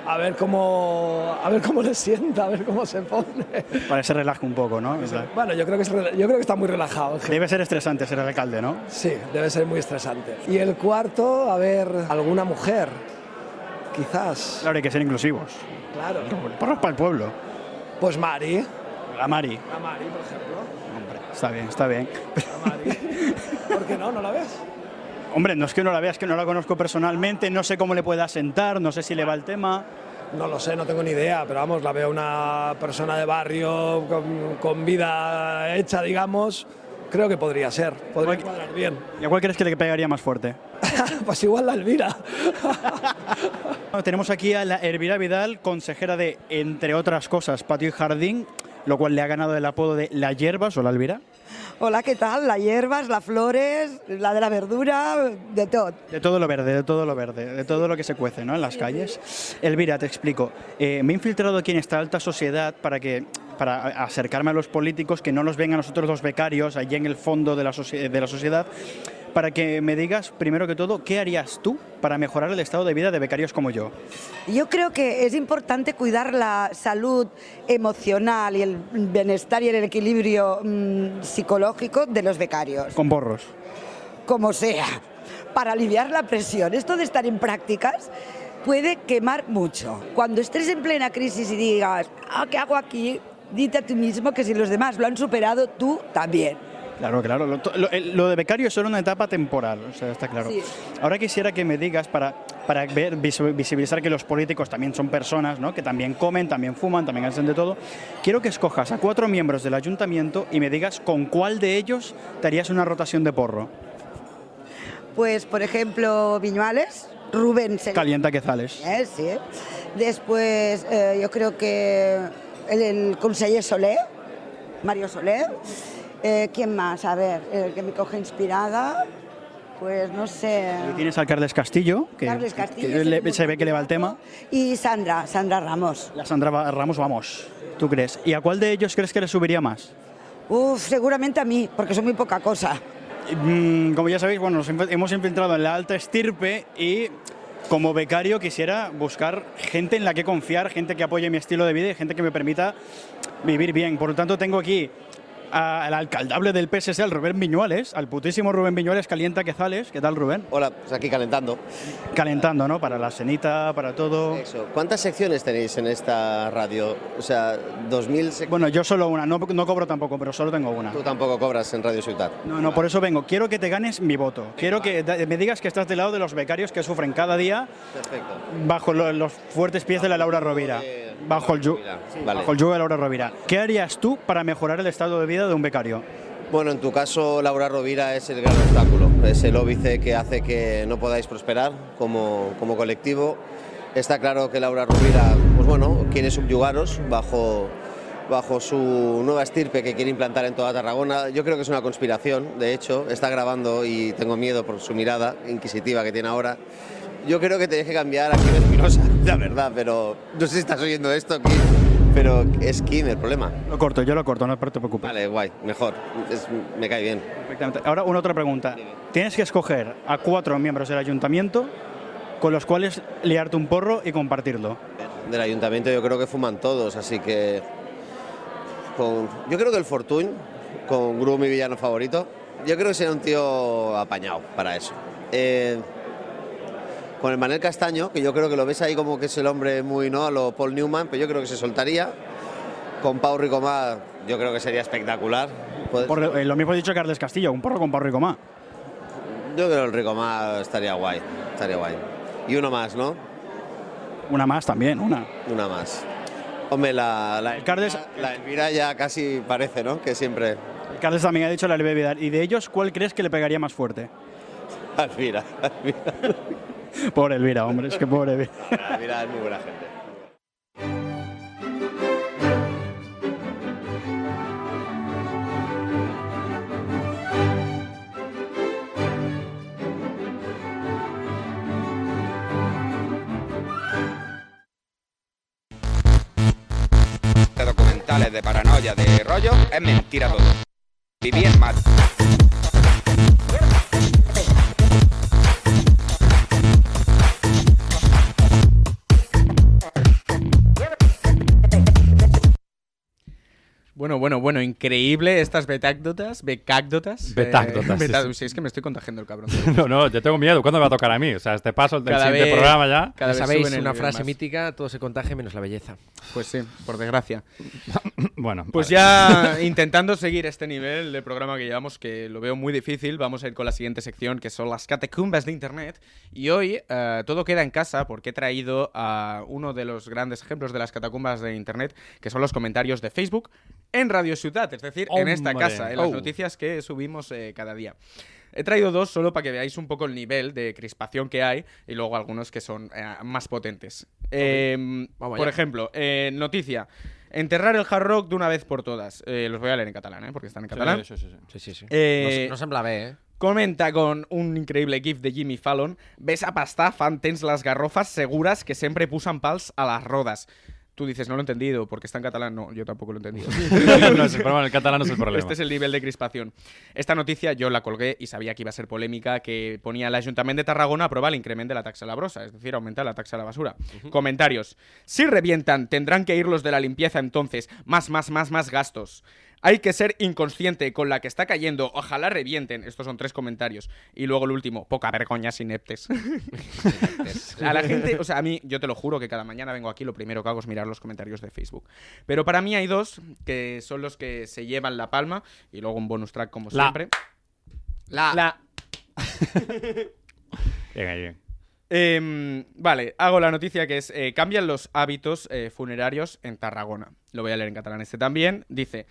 a ver cómo, a ver cómo le sienta, a ver cómo se pone. Para que se relaje un poco, ¿no? Sea, Bueno, yo creo que es yo creo que está muy relajado. Debe ser estresante ser el alcalde, ¿no? Sí, debe ser muy estresante. Y el cuarto, a ver, alguna mujer, quizás. Claro, hay que ser inclusivos. Claro. El porro es para el pueblo. Pues Mari. La Mari. La Mari, por ejemplo. Hombre, está bien, está bien. La Mari. ¿Por qué no? ¿No la ves? Hombre, no es que no la veas, que no la conozco personalmente, no sé cómo le pueda sentar, no sé si le va el tema. No lo sé, no tengo ni idea, pero vamos, la veo una persona de barrio con, con vida hecha, digamos. Creo que podría ser, podría Igual- cuadrar bien. ¿Y a cuál crees que le pegaría más fuerte? pues igual la Elvira. Bueno, tenemos aquí a la Elvira Vidal, consejera de, entre otras cosas, patio y jardín, lo cual le ha ganado el apodo de La Hierbas o la Elvira. Hola, ¿qué tal? Las hierbas, las flores, la de la verdura, de todo. De todo lo verde, de todo lo verde, de todo lo que se cuece ¿no? en las calles. Elvira, te explico. Eh, me he infiltrado aquí en esta alta sociedad para que para acercarme a los políticos, que no nos ven a nosotros los becarios, allí en el fondo de la, de la sociedad, para que me digas, primero que todo, ¿qué harías tú para mejorar el estado de vida de becarios como yo? Yo creo que es importante cuidar la salud emocional y el bienestar y el equilibrio mm, psicológico de los becarios, Con borros. como sea, para aliviar la presión. Esto de estar en prácticas puede quemar mucho. Cuando estés en plena crisis y digas, ah, ¿qué hago aquí? Dite a ti mismo que si los demás lo han superado, tú también. Claro, claro. Lo, lo- el- lo de becario es solo una etapa temporal, o sea, está claro. Sí. Ahora quisiera que me digas, para, para ver, visibilizar que los políticos también son personas, ¿no? que también comen, también fuman, también hacen de todo, quiero que escojas a cuatro miembros del ayuntamiento y me digas con cuál de ellos te harías una rotación de porro. Pues, por ejemplo, Viñuales, Rubén Calienta quezales. Eh, sí. Después, eh, yo creo que el, el conseller Soler, Mario Soler. Eh, ¿Quién más? A ver, el que me coge inspirada. Pues no sé. Tienes al Carles Castillo, que, Carles Castillo, que le- que es se ve que le va el tema. Y Sandra, Sandra Ramos. La Sandra Ramos, vamos. ¿Tú crees? ¿Y a cuál de ellos crees que le subiría más? Uf, seguramente a mí, porque soy muy poca cosa. Mm, como ya sabéis, bueno, nos hemos infiltrado en la alta estirpe y como becario quisiera buscar gente en la que confiar, gente que apoye mi estilo de vida y gente que me permita vivir bien. Por lo tanto, tengo aquí al alcaldable del PSS, al Rubén Viñuales, al putísimo Rubén Viñuales calienta Quezales. ¿Qué tal, Rubén? Hola, pues aquí calentando. Calentando, ¿no? Para la cenita, para todo. Eso. ¿Cuántas secciones tenéis en esta radio? O sea, 2000 secciones. Bueno, yo solo una, no, no cobro tampoco, pero solo tengo una. Tú tampoco cobras en Radio Ciudad. No, no, por eso vengo. Quiero que te ganes mi voto. Quiero que me digas que estás del lado de los becarios que sufren cada día Perfecto. bajo lo- los fuertes pies de la Laura Rovira. Bajo el, yu- Vale. bajo el yugo de Laura Rovira. ¿Qué harías tú para mejorar el estado de vida de un becario? Bueno, en tu caso, Laura Rovira es el gran obstáculo. Es el óbice que hace que no podáis prosperar como, como colectivo. Está claro que Laura Rovira, pues bueno, quiere subyugaros bajo, bajo su nueva estirpe que quiere implantar en toda Tarragona. Yo creo que es una conspiración, de hecho, está grabando y tengo miedo por su mirada inquisitiva que tiene ahora. Yo creo que tenéis que cambiar a Kim Espinosa, la verdad, pero no sé si estás oyendo esto, Kim, pero es Kim el problema. Lo corto, yo lo corto, no te preocupes. Vale, guay, mejor, Es- me cae bien. Perfectamente. Ahora una otra pregunta. Tienes que escoger a cuatro miembros del ayuntamiento con los cuales liarte un porro y compartirlo. Del ayuntamiento yo creo que fuman todos, así que con- yo creo que el Fortuny, con Gru mi villano favorito, yo creo que sería un tío apañado para eso. Eh, con el Manel Castaño, que yo creo que lo ves ahí como que es el hombre muy, ¿no? A lo Paul Newman, pero yo creo que se soltaría. Con Pau Ricomá, yo creo que sería espectacular. Por- eh, lo mismo he dicho Carles Castillo, un porro con Pau Ricomá. Yo creo que el Ricomá estaría guay, estaría guay. Y uno más, ¿no? Una más también, una. Una más. Hombre, la, la, Elvira, la Elvira ya casi parece, ¿no? Que siempre... Carles también ha dicho la Elvira. ¿Y de ellos cuál crees que le pegaría más fuerte? Elvira, Elvira. Pobre Elvira, hombre, es que pobre Elvira. Elvira es muy buena gente. de documentales de paranoia, de rollo, es mentira todo. Viví en mal. Increíble estas betácdotas, becácdotas. Betácdotas, Eh, sí, beta- sí. sí, es que me estoy contagiando el cabrón. No, no, yo tengo miedo. ¿Cuándo me va a tocar a mí? O sea, este paso del Cada siguiente vez- programa ya. cada vez sabéis, suben el una frase más. mítica, todo se contagia menos la belleza. Pues sí, por desgracia. Bueno, Pues vale. ya intentando seguir este nivel de programa que llevamos, que lo veo muy difícil, vamos a ir con la siguiente sección, que son las catacumbas de Internet. Y hoy eh, todo queda en casa porque he traído a uno de los grandes ejemplos de las catacumbas de Internet, que son los comentarios de Facebook en Radio Ciudad, es decir, en esta casa, en las Oh. noticias que subimos eh, cada día. He traído dos solo para que veáis un poco el nivel de crispación que hay y luego algunos que son eh, más potentes. Eh, Vamos por ejemplo, eh, noticia. Enterrar el hard rock de una vez por todas. Eh, los voy a leer en catalán, ¿eh? porque están en catalán. Sí, sí, sí. Sí, sí, sí. Eh, no, no sembla bé, eh? Comenta con un increíble gif de Jimmy Fallon Ves a pastar fan tens les garrofas segures que sempre pusen pals a les rodes. Tú dices, no lo he entendido, porque está en catalán. No, yo tampoco lo he entendido. No es el problema, el catalán no es el problema. Este es el nivel de crispación. Esta noticia yo la colgué y sabía que iba a ser polémica, que ponía el Ayuntamiento de Tarragona aprueba el incremento de la taxa de la brosa, es decir, aumenta la taxa de la basura. Comentarios. Si revientan, tendrán que ir los de la limpieza entonces. Más, más, más, más gastos. Hay que ser inconsciente con la que está cayendo. Ojalá revienten. Estos son tres comentarios. Y luego el último. Poca vergoña ineptes. a la gente, o sea, a mí, yo te lo juro que cada mañana vengo aquí, lo primero que hago es mirar los comentarios de Facebook. Pero para mí hay dos que son los que se llevan la palma. Y luego un bonus track, como La. siempre. La. La. Bien, bien. Em, vale, hago la noticia que es eh, cambian los hábitos eh, funerarios en Tarragona. Lo voy a leer en catalán este también. Dice,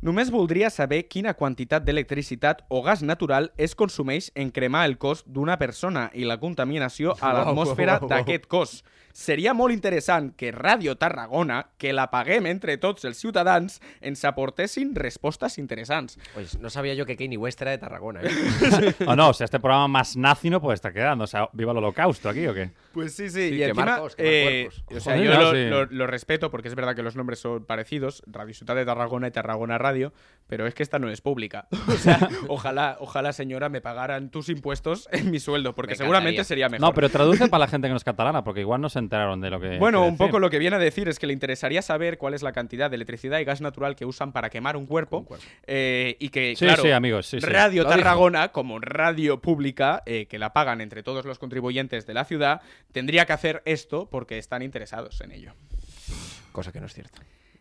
només voldria saber quina quantitat d'electricitat o gas natural es consumeix en cremar el cos d'una persona i la contaminació a l'atmosfera uau, uau. d'aquest cos. Seria molt interessant que Ràdio Tarragona, que la paguem entre tots els ciutadans, ens aportessin respostes interessants. Pues no sabía yo que Kanye West era de Tarragona, ¿eh? O no, o sea, este programa más nazi no puede estar quedando. O sea, ¿viva el holocausto aquí o qué? Pues sí, sí, Sí, y encima, cos, quemar eh, o sea, Joder, yo ah, lo, sí. lo- lo respeto porque es verdad que los nombres son parecidos, Radio Ciudad de Tarragona y Tarragona Radio, radio, pero es que esta no es pública. O sea, ojalá, ojalá, señora, me pagaran tus impuestos en mi sueldo, porque Me seguramente sería mejor. No, pero traduce para la gente que no es catalana, porque igual no se enteraron de lo que. Bueno, un poco lo que viene a decir es que le interesaría saber cuál es la cantidad de electricidad y gas natural que usan para quemar un cuerpo. eh, y que, Sí, claro, sí, amigos, sí, sí. Radio Lo dijo. Tarragona, como radio pública, eh, que la pagan entre todos los contribuyentes de la ciudad, tendría que hacer esto porque están interesados en ello. Cosa que no es cierta.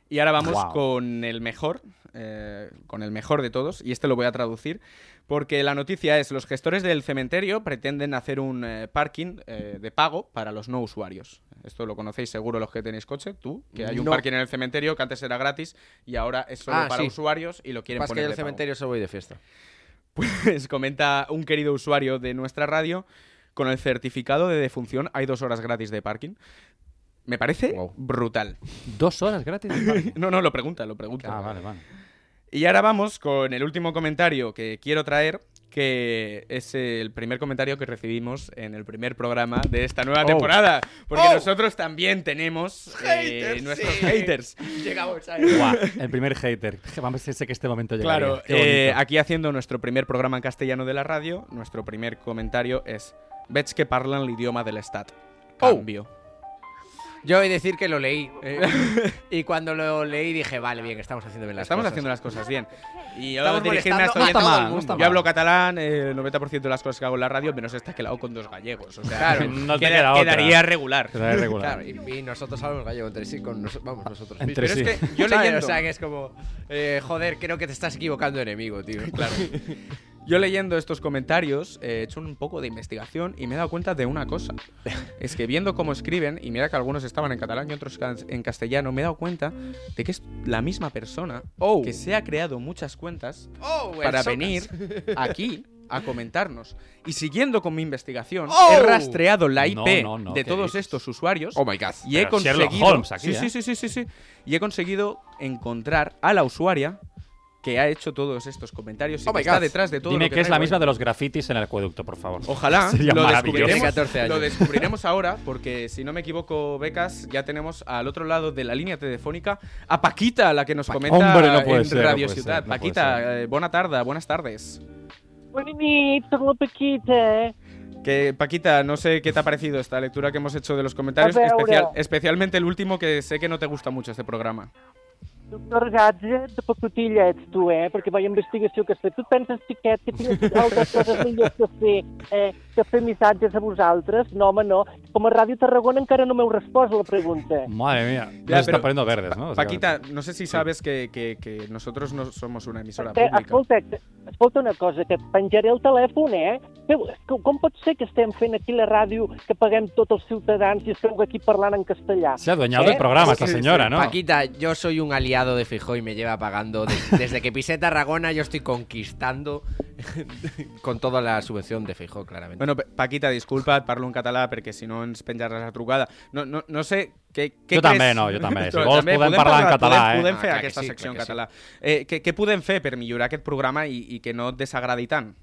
Y ahora vamos con el mejor, eh, con el mejor de todos, y este lo voy a traducir, porque la noticia es, los gestores del cementerio pretenden hacer un eh, parking eh, de pago para los no usuarios. Esto lo conocéis seguro los que tenéis coche, tú, que hay un No. parking en el cementerio que antes era gratis y ahora es solo Ah, para sí. usuarios y lo quieren que poner en el de pago. cementerio solo voy de fiesta. Pues comenta un querido usuario de nuestra radio, con el certificado de defunción hay dos horas gratis de parking. Me parece brutal. ¿Dos horas gratis? no, no, lo pregunta, lo pregunta. Ah, vale, vale. Y ahora vamos con el último comentario que quiero traer, que es el primer comentario que recibimos en el primer programa de esta nueva Oh. temporada. Porque Oh. nosotros también tenemos eh, Haters, nuestros sí. haters. Llegamos ahí. Guau, el primer hater. Vamos, sé que este momento llegaría. Claro, eh, aquí haciendo nuestro primer programa en castellano de la radio, nuestro primer comentario es Veig que parlan l'idioma del Estat. Oh. Yo he de decir que lo leí. eh, y cuando lo leí dije, vale, bien, estamos haciendo bien las Estamos cosas. haciendo las cosas bien. Y yo Estamos dirigirme a molestando esto a bien. todo el mundo. Yo hablo catalán, eh, el 90% de las cosas que hago en la radio, menos esta que la hago con dos gallegos. O sea, Claro, no te queda- queda otra. quedaría regular. Quedaría regular. Claro, y, y nosotros hablamos gallego entre sí, con nos- vamos, nosotros Entre sí. Pero es que yo ¿Sabes? leyendo- O sea, que es como, eh, joder, creo que te estás equivocando, enemigo, tío. Claro. Yo leyendo estos comentarios eh, he hecho un poco de investigación y me he dado cuenta de una cosa. Es que viendo cómo escriben, y mira que algunos estaban en catalán y otros en castellano, me he dado cuenta de que es la misma persona que se ha creado muchas cuentas Oh, para venir aquí a comentarnos. Y siguiendo con mi investigación, Oh. he rastreado la IP No, no, no, de ¿qué todos dices? estos usuarios Oh my god. y he Pero conseguido Holmes aquí, sí, ¿eh? sí, sí, sí, sí, sí. y he conseguido encontrar a la usuaria que ha hecho todos estos comentarios y Oh que está detrás de todo Dime lo que, que es la misma hoy. de los grafitis en el acueducto, por favor. Ojalá Sería lo descubriremos, Tiene 14 años. lo descubriremos ahora, porque si no me equivoco, Becas, ya tenemos al otro lado de la línea telefónica a Paquita, la que nos comenta Hombre, no puede en ser, no Radio puede Ciudad. ser, no puede Paquita, eh, buena tarde, buenas tardes. Paquita. Que, Paquita, no sé qué te ha parecido esta lectura que hemos hecho de los comentarios, especial- especialmente el último, que sé que no te gusta mucho este programa. Doctor Gadget, de pacotilla ets tu, eh? Perquè veia investigació que has fet. Tu et penses, xiquet, que tinc altres coses millors que fer, eh, que fer missatges a vosaltres? No, home, no. Com a Ràdio Tarragona encara no m'heu respost a la pregunta. Madre mía. Ya, Nos está pero- poniendo verdes, ¿no? Paquita, no sé si sabes que, que- que nosotros no somos una emisora Eh, pública. escolta, escolta una cosa, que et penjaré el telèfon, eh? Com- com pot ser que estem fent aquí la ràdio, que paguem tots els ciutadans i esteu aquí parlant en castellà? Se ha adueñado del programa esta señora, ¿no? Paquita, yo soy un aliado de Fijó y me lleva pagando. de- desde que pisé Tarragona, yo estoy conquistando con toda la subvención de Fijó, claramente. Bueno, Pa- Paquita, disculpa, parlo en català perquè si no ens penjaràs la trucada. No, no, no sé què, què Jo creus... també, no, jo també. Si vols podem parlar en català, podem, eh? Podem Ah, fer que aquesta sí, secció en que català. Eh, què, què podem fer per millorar aquest programa i, i que no et desagradi tant?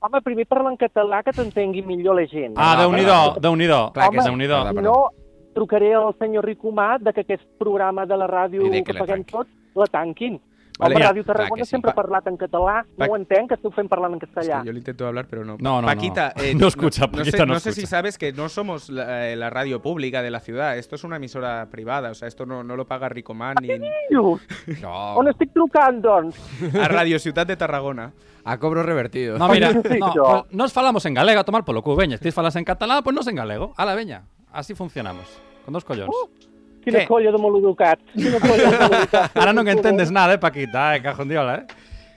Home, primer parla en català que t'entengui millor la gent. Ah, déu-n'hi-do, déu-n'hi-do. Clar que sí. Déu-n'hi-do. Perdó, Si perdó. no, trucaré al senyor Ricomat de que aquest programa de la ràdio que, que la paguem tanqui. tots, la tanquin. Vale, Home, ja, Ràdio Tarragona que sí. sempre ha parlat en català, Pa- no ho entenc, que esteu fent parlant en Es castellà. que yo le intento hablar, pero no. No, no, Paquita, no. eh, No escucha, no, Paquita sé, no no sé si sabes que no somos la, eh, la radio pública de la ciudad. Esto es una emisora privada. O sea, esto no, no lo paga Ricoman ni Dius, No, on estic trucant, doncs? a Radio Ciudad de Tarragona. a cobro revertido. No, mira, no, pues nos falamos en galega, a tomar polo cu, veña. Estis falas en catalán, pues nos en galego. A la veña. Así funcionamos. Con dos collons. Quina Què? colla de maleducat. Quina colla de maleducat. Ahora no que entendes nada, eh, Paquita, eh, cajondiola, eh.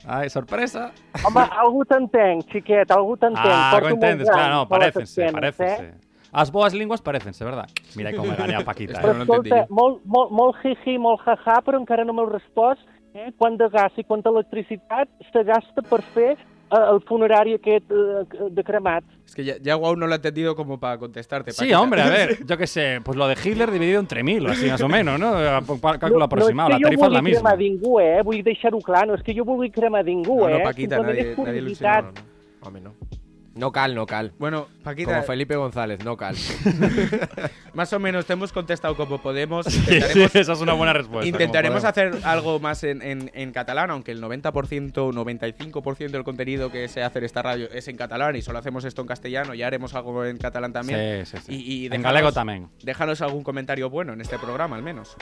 Ay, sorpresa. Home, algú t'entenc, xiquet, algú t'entenc. Ah, Porto que entendes, claro, no, les parécense. Eh? As boas linguas parécense, verdad? Mira cómo me gané a Paquita, Però eh. Però no escolta, entenc. molt, molt, molt jiji, molt jaja, però encara no m'heu respost eh? quant de gas i quanta electricitat se gasta per fer eh, el funerari aquest eh, de cremat. Es que ya, ya Guau no lo ha entendido como para contestarte. Sí, hombre, a ver, yo qué sé, pues lo de Hitler dividido entre mil, así más o menos, ¿no? Cálculo aproximado, no la és que tarifa es la misma. cremar ningú, eh? Vull deixar-ho clar, no és que jo vulgui cremar ningú, No, no, eh? Paquita, nadie, nadie no, no, no. No. No cal, no cal. Bueno, Paquita, Como Felipe González, no cal. más o menos te hemos contestado como podemos. Sí, Intentaremos, sí, esa es una buena respuesta, Intentaremos hacer algo más en, en- en catalán, aunque el 90%, 95% del contenido que se hace en esta radio es en catalán y solo hacemos esto en castellano. Ya haremos algo en catalán también. Sí, sí, sí. Y, y En galego también. Déjanos algún comentario bueno en este programa, al menos.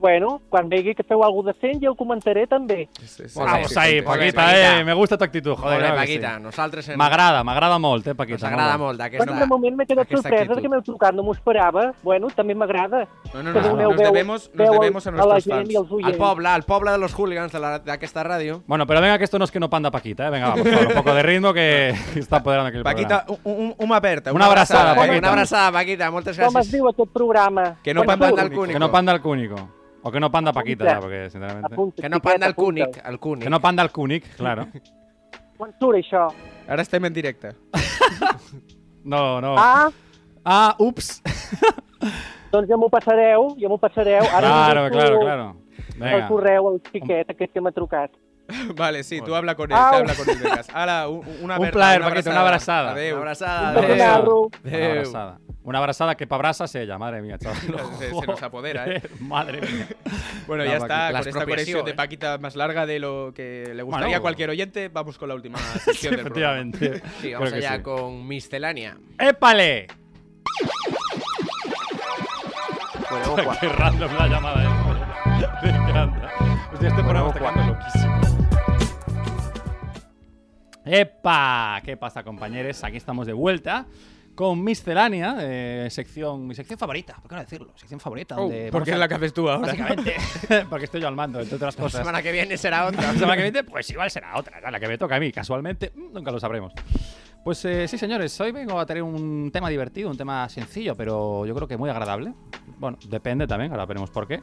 Bueno, quan vegi que feu alguna decent, jo ho comentaré també. Vamos ahí, Paquita, eh. Me gusta tu actitud, joder. Molt bé, Paquita, sí. nosaltres en- M'agrada, m'agrada molt, eh, Paquita. Ens agrada molt. Bueno, aquesta... de moment m'he quedat sorpresa que m'heu trucat, no m'ho esperava. Bueno, també m'agrada. No, no, no, doneu nos debemos- nos debemos a nuestros fans. i als Al poble, al poble de los hooligans de la- d'aquesta ràdio. Bueno, pero venga que esto no es que no panda Paquita, eh. Venga, vamos, un poco de ritmo que apoderando aquí el Paquita, programa. un, un, una aperta. Una abrazada, eh? Paquita. Una abraçada, Paquita, moltes Com es gràcies. diu aquest programa? Que no panda el cúnico. Que no panda el cúnico. O que no panda Paquita, porque sinceramente. Apunta, Que no panda el cúnic, el cúnic. Que no panda el cúnic, claro. Quan surt això? Ahora estem en directe. No, no. Ah, Ah, ups. doncs ja m'ho passareu, ja m'ho passareu. Ara Claro, deixo claro, claro. El Venga. correu al xiquet aquest que m'ha trucat. Vale, sí, tú habla con él, Au. te habla con él. Ahora, un, una Un plaer, una Paquita, una abrazada. Adeu. Una abraçada. Un adéu. beso. Una Adéu. abrazada. Una abrazada que pa brasa se ella, madre mía, chaval. Se- se nos apodera, ¿eh? Madre mía. Bueno, La ya está, La con esta conexión de ¿eh? Paquita más larga de lo que le gustaría Bueno. a cualquier oyente, vamos con la última Sí, sección del programa. efectivamente. Sí, vamos Creo allá sí. con Miscelánea. ¡Épale! Bueno. Qué random la llamada esta. Me encanta. Hostia, este programa está quedando loquísimo. ¡Epa! ¿Qué pasa, compañeros? Aquí estamos de vuelta con Miscelánea, eh, sección, mi sección favorita, ¿por qué no decirlo? Sección favorita. Oh, donde porque es la que haces tú ahora. Básicamente, porque estoy yo al mando, entre otras La cosas. semana que viene será otra. La semana que viene, pues igual será otra, ¿no? la que me toca a mí, casualmente, mm, nunca lo sabremos. Pues eh, sí, señores, hoy vengo a tener un tema divertido, un tema sencillo, pero yo creo que muy agradable. Bueno, depende también, ahora veremos por qué.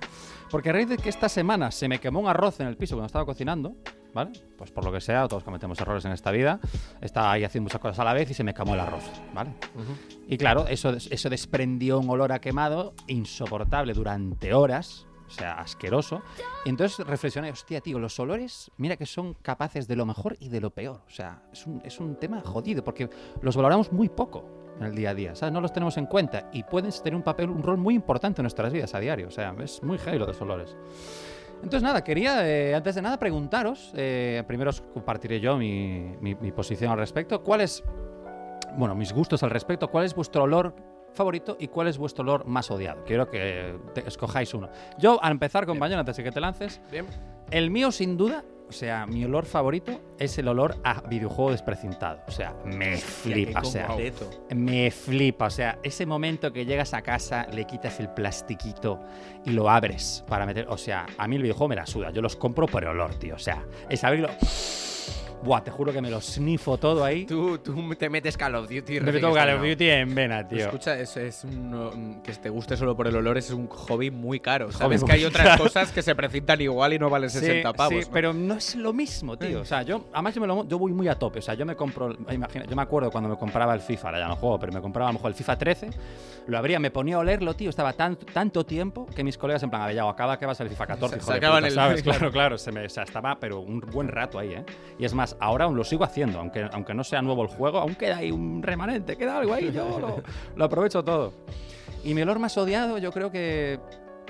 Porque a raíz de que esta semana se me quemó un arroz en el piso cuando estaba cocinando, ¿vale? Pues por lo que sea, todos cometemos errores en esta vida. Estaba ahí haciendo muchas cosas a la vez y se me quemó el arroz, ¿vale? Y claro, eso, eso desprendió un olor a quemado insoportable durante horas. O sea, asqueroso. Y entonces reflexioné, hostia, tío, los olores, mira que son capaces de lo mejor y de lo peor. O sea, es un, es un tema jodido porque los valoramos muy poco en el día a día, ¿sabes? No los tenemos en cuenta y pueden tener un papel, un rol muy importante en nuestras vidas a diario. O sea, es muy heavy lo de los olores. Entonces, nada, quería, eh, antes de nada, preguntaros, eh, primero os compartiré yo mi, mi- mi posición al respecto, ¿cuál es, bueno, mis gustos al respecto, cuál es vuestro olor favorito y cuál es vuestro olor más odiado? Quiero que te- escojáis uno. Yo, al empezar, compañero, antes de que te lances, Bien. el mío, sin duda, o sea, mi olor favorito es el olor a videojuego desprecintado. O sea, me flipa, o sea, me flipa. O sea, ese momento que llegas a casa, le quitas el plastiquito y lo abres para meter. O sea, a mí el videojuego me la suda. Yo los compro por olor, tío. O sea, es abrirlo. Buah, te juro que me lo snifo todo ahí. Tú, tú te metes Call of Duty. Me meto Call of. Duty en vena, tío. Escucha, es, es un, um, que te guste solo por el olor es un hobby muy caro. Sabes que hay otras caro. cosas que se precintan igual y no valen 60 Sí, pavos. sí, ¿no? pero no es lo mismo, tío. O sea, yo, además yo, me lo- yo voy muy a tope. O sea, yo me compro, imagina, yo me acuerdo cuando me compraba el FIFA, ahora ya no juego, pero me compraba a lo mejor el FIFA 13, lo abría, me ponía a olerlo, tío. Estaba tan, tanto tiempo que mis colegas en plan, a ver, ya acaba que vas al FIFA 14, Se hijo de sacaban puta", el- ¿sabes? claro. Claro, claro, se me, o sea, estaba, pero un buen rato ahí, ¿eh? Y es más, ahora aún lo sigo haciendo, aunque, aunque no sea nuevo el juego, aún queda ahí un remanente, queda algo ahí, yo lo, lo aprovecho todo. Y mi olor más odiado, yo creo que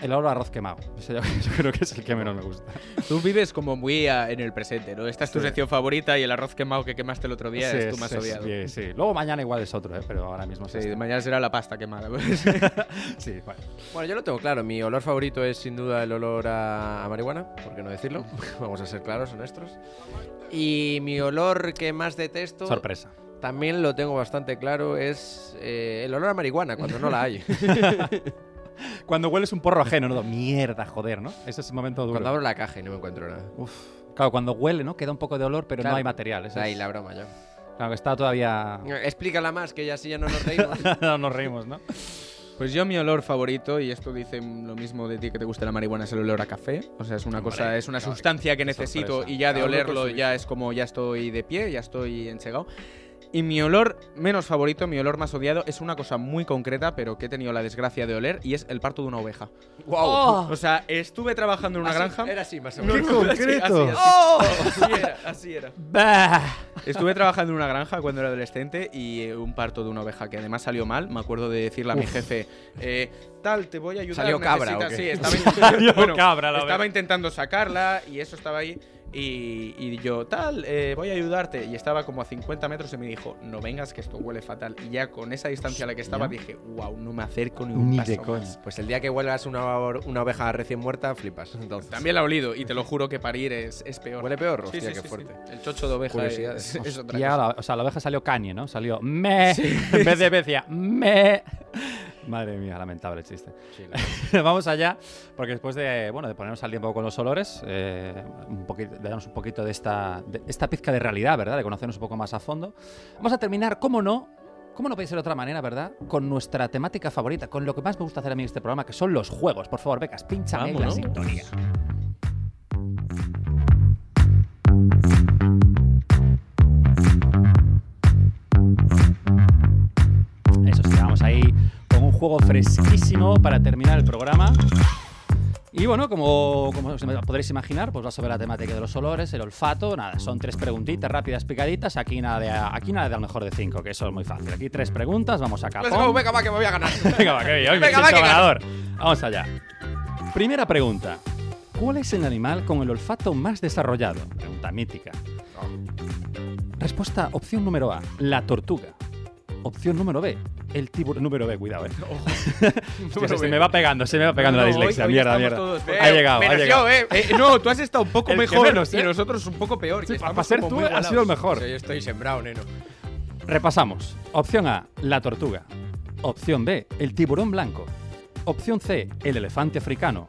el olor a arroz quemado. Ese yo, yo creo que es el que menos me gusta. Tú vives como muy ah, en el presente, ¿no? Esta es tu Sí. sección favorita y el arroz quemado que quemaste el otro día Sí, es tu más sí, odiado. Sí, sí. Luego mañana igual es otro, ¿eh? pero ahora mismo Sí, es este. mañana será la pasta quemada. Sí, bueno. Bueno, yo lo tengo claro. Mi olor favorito es sin duda el olor a, a marihuana, por qué no decirlo. Vamos a ser claros, honestos. Y mi olor que más detesto. Sorpresa. También lo tengo bastante claro, es eh, el olor a marihuana, cuando no la hay. Cuando hueles un porro ajeno, ¿no? Mierda, joder, ¿no? Ese es el momento duro. cuando abro la caja y no me encuentro nada. Uf. Claro, cuando huele, ¿no? Queda un poco de olor, pero Claro. no hay material. Ahí es- la broma ya. Claro, que está todavía... Explícala más, que ya así ya no nos reímos. no nos reímos, ¿no? Pues yo mi olor favorito, y esto dice lo mismo de ti que te gusta la marihuana, es el olor a café. O sea, es una Hombre, cosa, es una claro, sustancia que necesito sorpresa. y ya de olerlo ya es como ya estoy de pie, ya estoy enchegado. Y mi olor menos favorito, mi olor más odiado, es una cosa muy concreta, pero que he tenido la desgracia de oler, y es el parto de una oveja. Guau. O sea, estuve trabajando en una Así, granja. Era así, más o No, menos. no, ¡Qué así, concreto! así, así. ¡Oh! Así era, así era. Bah. Estuve trabajando en una granja cuando era adolescente y eh, un parto de una oveja que además salió mal. Me acuerdo de decirle a mi Uf. jefe, eh, tal, te voy a ayudar. ¿Salió cabra necesitas-". o qué? Sí, estaba, Salió bueno, cabra la estaba intentando sacarla y eso estaba ahí. Y, y yo, tal, eh, voy a ayudarte. Y estaba como a 50 metros y me dijo, no vengas, que esto huele fatal. Y ya con esa distancia a la que estaba dije, wow, no me acerco ni un Ni paso de coña. más". Pues el día que huelgas una, oveja recién muerta, flipas. Entonces. También la he olido y te lo juro que parir es, es peor. ¿Huele peor? Hostia, sí, qué sí, sí. fuerte. El chocho de oveja es, es otra Ya cosa. la- o sea, la oveja salió cañe, ¿no? Salió me. En vez de decía me. Madre mía, lamentable el chiste. Vamos allá, porque después de, bueno, de ponernos al tiempo con los olores, eh, un poquito, de darnos un poquito de esta, de esta pizca de realidad, ¿verdad? De conocernos un poco más a fondo. Vamos a terminar, ¿cómo no? ¿Cómo no puede ser de otra manera, verdad? Con nuestra temática favorita, con lo que más me gusta hacer a mí en este programa, que son los juegos. Por favor, becas, pinchame la Vámonos. sintonía. Eso sí, vamos ahí juego fresquísimo para terminar el programa. Y bueno, como, como podréis imaginar, pues va sobre la temática de los olores, el olfato. Nada, son tres preguntitas rápidas, picaditas. Aquí nada de, aquí nada de al mejor de cinco, que eso es muy fácil. Aquí tres preguntas, vamos a Let's capón. go, venga, va, que me voy a ganar. Venga, va, que hoy me Venga, va, que gano. ganador. Vamos allá. Primera pregunta. ¿Cuál es el animal con el olfato más desarrollado? Pregunta mítica. Respuesta opción número A, la tortuga. Opción número B, el tiburón. Número B, cuidado, eh. Hostia, se, se me va pegando, se me va pegando la No, hoy- dislexia. hoy mierda, estamos mierda. todos- ha llegado, ha llegado. yo, eh. Eh, No, tú has estado un poco El mejor menos, y ¿eh? nosotros un poco peor. Sí, que pa- estamos pa' ser tú, muy has sido el mejor. Sí, yo estoy sembrado, neno. Repasamos. Opción A, la tortuga. Opción B, el tiburón blanco. Opción C, el elefante africano.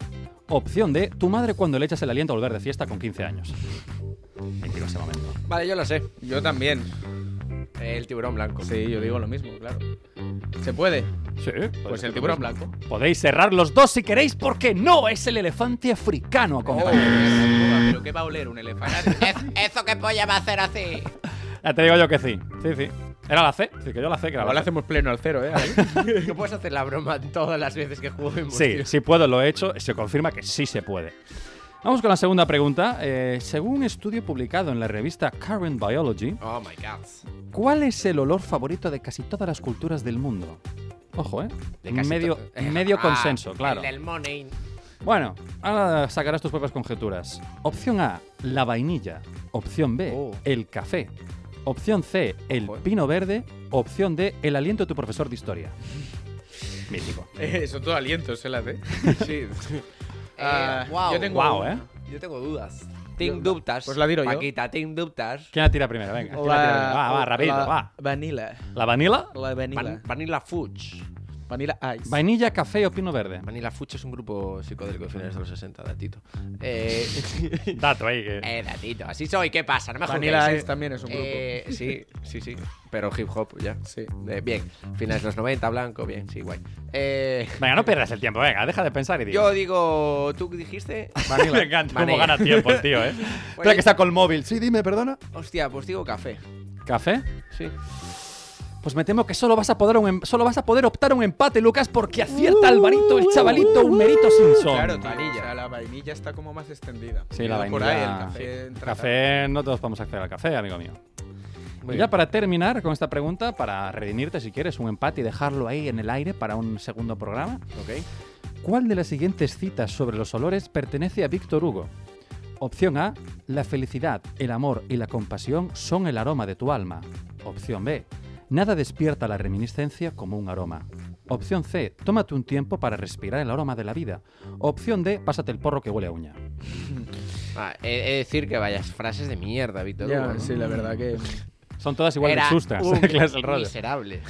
Opción D, tu madre cuando le echas el aliento a volver de fiesta con 15 años. Ese momento. Vale, yo lo sé. Yo también. El tiburón blanco. Sí, yo digo lo mismo, claro. ¿Se puede? Sí, Pues el tiburón blanco. Podéis cerrar los dos si queréis porque no es el elefante africano, compañeros. ¿Pero qué va a oler un elefante? ¿Eso qué polla va a hacer así? Ya te digo yo que sí. Sí, sí. Era la C. Sí, que yo la C, que era Ahora la C. hacemos pleno al cero, ¿eh? No puedes hacer la broma todas las veces que juguemos. Sí, tío. sí puedo, lo he hecho. Se confirma que sí se puede. Vamos con la segunda pregunta. Eh, según un estudio publicado en la revista Current Biology, Oh my god. ¿cuál es el olor favorito de casi todas las culturas del mundo? Ojo, ¿eh? De casi medio ah, consenso, claro. El del money. Bueno, ahora sacarás tus propias conjeturas. Opción A, la vainilla. Opción B, Oh. el café. Opción C, el pino verde. Opción D, el aliento de tu profesor de historia. Mítico. Eh, son todo alientos, ¿eh? La D. Sí. Ah, Eh, wow. yo tengo- Guau, ¿eh? Yo tengo dudas. Tengo dubtas. Pues la tiro yo. Paquita, tengo dubtas. ¿Quién la tira primero? Venga. ¿quién la tira? Va, va, rápido, la va. Vanilla. ¿La vanilla? La vanilla. Van- Vanilla Fudge. Vanilla Ice. Vainilla, café o pino verde. Vanilla Fudge es un grupo psicodélico de finales de los 60, datito. Eh, Dato ahí que... eh, datito. Así soy, ¿qué pasa? No me Vanilla juzguéis, Ice eh. también es un grupo. Eh, sí, sí, sí. Pero hip hop, ya. Sí. Eh, bien. Finales de los 90, blanco, bien, sí, guay. Eh, Venga, no pierdas el tiempo, venga, deja de pensar y digo. yo digo, ¿tú dijiste? Me encanta cómo Vanilla. gana tiempo el tío, ¿eh? Espera que está con el móvil. Sí, dime, perdona. Hostia, pues digo café. ¿Café? Sí. Pues me temo que solo vas a poder, un em- solo vas a poder optar a un empate, Lucas, porque acierta Alvarito, el chavalito, un mérito Simpson. Claro, tío, O sea, la vainilla está como más extendida. Sí, la Pero por ahí el vainilla. café entra Café, no todos podemos acceder al café, amigo mío. Y ya para terminar con esta pregunta, para redimirte si quieres un empate y dejarlo ahí en el aire para un segundo programa, Ok. ¿cuál de las siguientes citas sobre los olores pertenece a Víctor Hugo? Opción A, la felicidad, el amor y la compasión son el aroma de tu alma. Opción B, nada despierta la reminiscencia como un aroma. Opción C, tómate un tiempo para respirar el aroma de la vida. Opción D, pásate el porro que huele a uña. Ah, he, he de decir que vayas frases de mierda, Víctor. Sí, la verdad que. Son todas igual Era de sustas. un clase el miserable.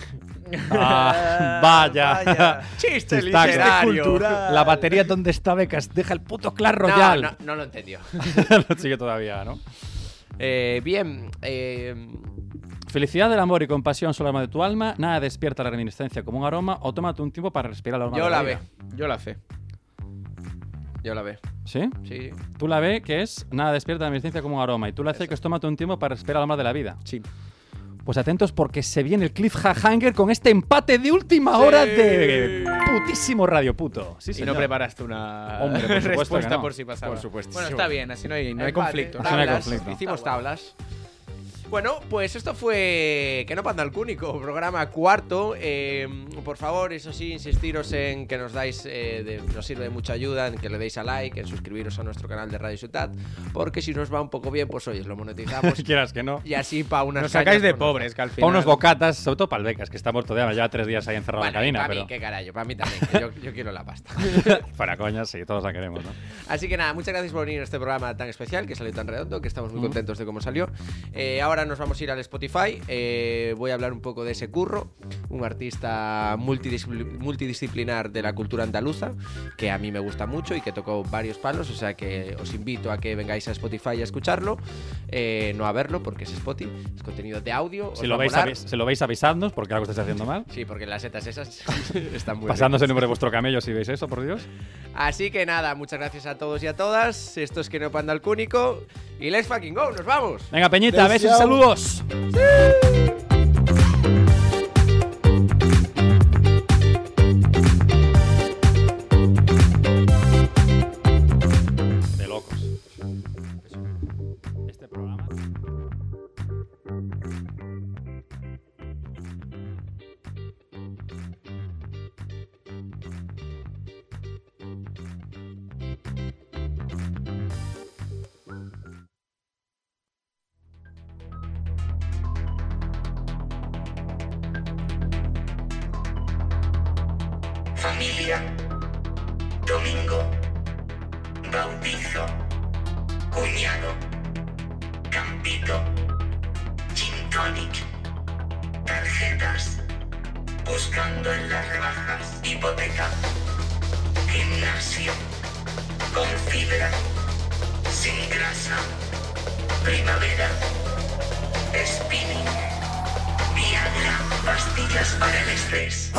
Ah, vaya. Chiste Chistaco. literario. La batería donde está Becas. Deja el puto Clash No, Royale. no, no lo entendió. Lo sigue todavía, ¿no? Eh, bien, eh, Felicidad del amor y compasión son el aroma de tu alma. Nada despierta la reminiscencia como un aroma. O tómate un tiempo para respirar el aroma yo de la la ve. vida. Yo la sé. Yo la ve. ¿Sí? Sí. Tú la ve que es nada despierta la reminiscencia como un aroma. Y tú la C que es tómate un tiempo para respirar el aroma de la vida. Sí. Pues atentos porque se viene el cliffhanger con este empate de última hora de putísimo Radio Puto. Sí, y no preparaste una Hombre, por respuesta que no. por si pasaba. Por supuesto. Bueno, está bien, así no hay, no hay conflicto. Así no hay conflicto. Hicimos tablas. Bueno, pues esto fue Que no panda el cúnico, programa cuarto. Eh, por favor, eso sí, insistiros en que nos dais, eh, de- nos sirve de mucha ayuda, en que le deis a like, en suscribiros a nuestro canal de Radio Ciutat, porque si nos va un poco bien, pues oye, lo monetizamos. Quieras que no. y así para unas Nos sacáis de pobres, que al Para final. unos bocatas, sobre todo para el Becas, que está muerto de hambre, ya tres días ahí encerrado Bueno, en la para cabina, mí, pero qué carajo, para mí también, que yo, yo quiero la pasta. para coñas, sí, todos la queremos, ¿no? Así que nada, muchas gracias por venir a este programa tan especial, que salió tan redondo, que estamos muy contentos de cómo salió. Eh, ahora nos vamos a ir al Spotify. eh, voy a hablar un poco de ese curro, un artista multidiscipli- multidisciplinar de la cultura andaluza, que a mí me gusta mucho y que tocó varios palos, o sea que os invito a que vengáis a Spotify a escucharlo, eh, no a verlo, porque es Spotify, es contenido de audio. Si lo, a veis, molar. avis- si lo veis avisadnos, porque algo estáis haciendo mal. Sí, porque las setas esas están muy Pasándose el número de vuestro camello si veis eso, por Dios. Así que nada, muchas gracias a todos y a todas. Esto es que no panda el cúnico. Y let's fucking go, nos vamos. Venga, Peñita, besos y saludos. De Familia. Domingo. Bautizo. Cuñado. Campito. Gin tonic. Tarjetas. Buscando en las rebajas. Hipoteca. Gimnasio. Con fibra. Sin grasa. Primavera. Spinning. Pastillas para el estrés.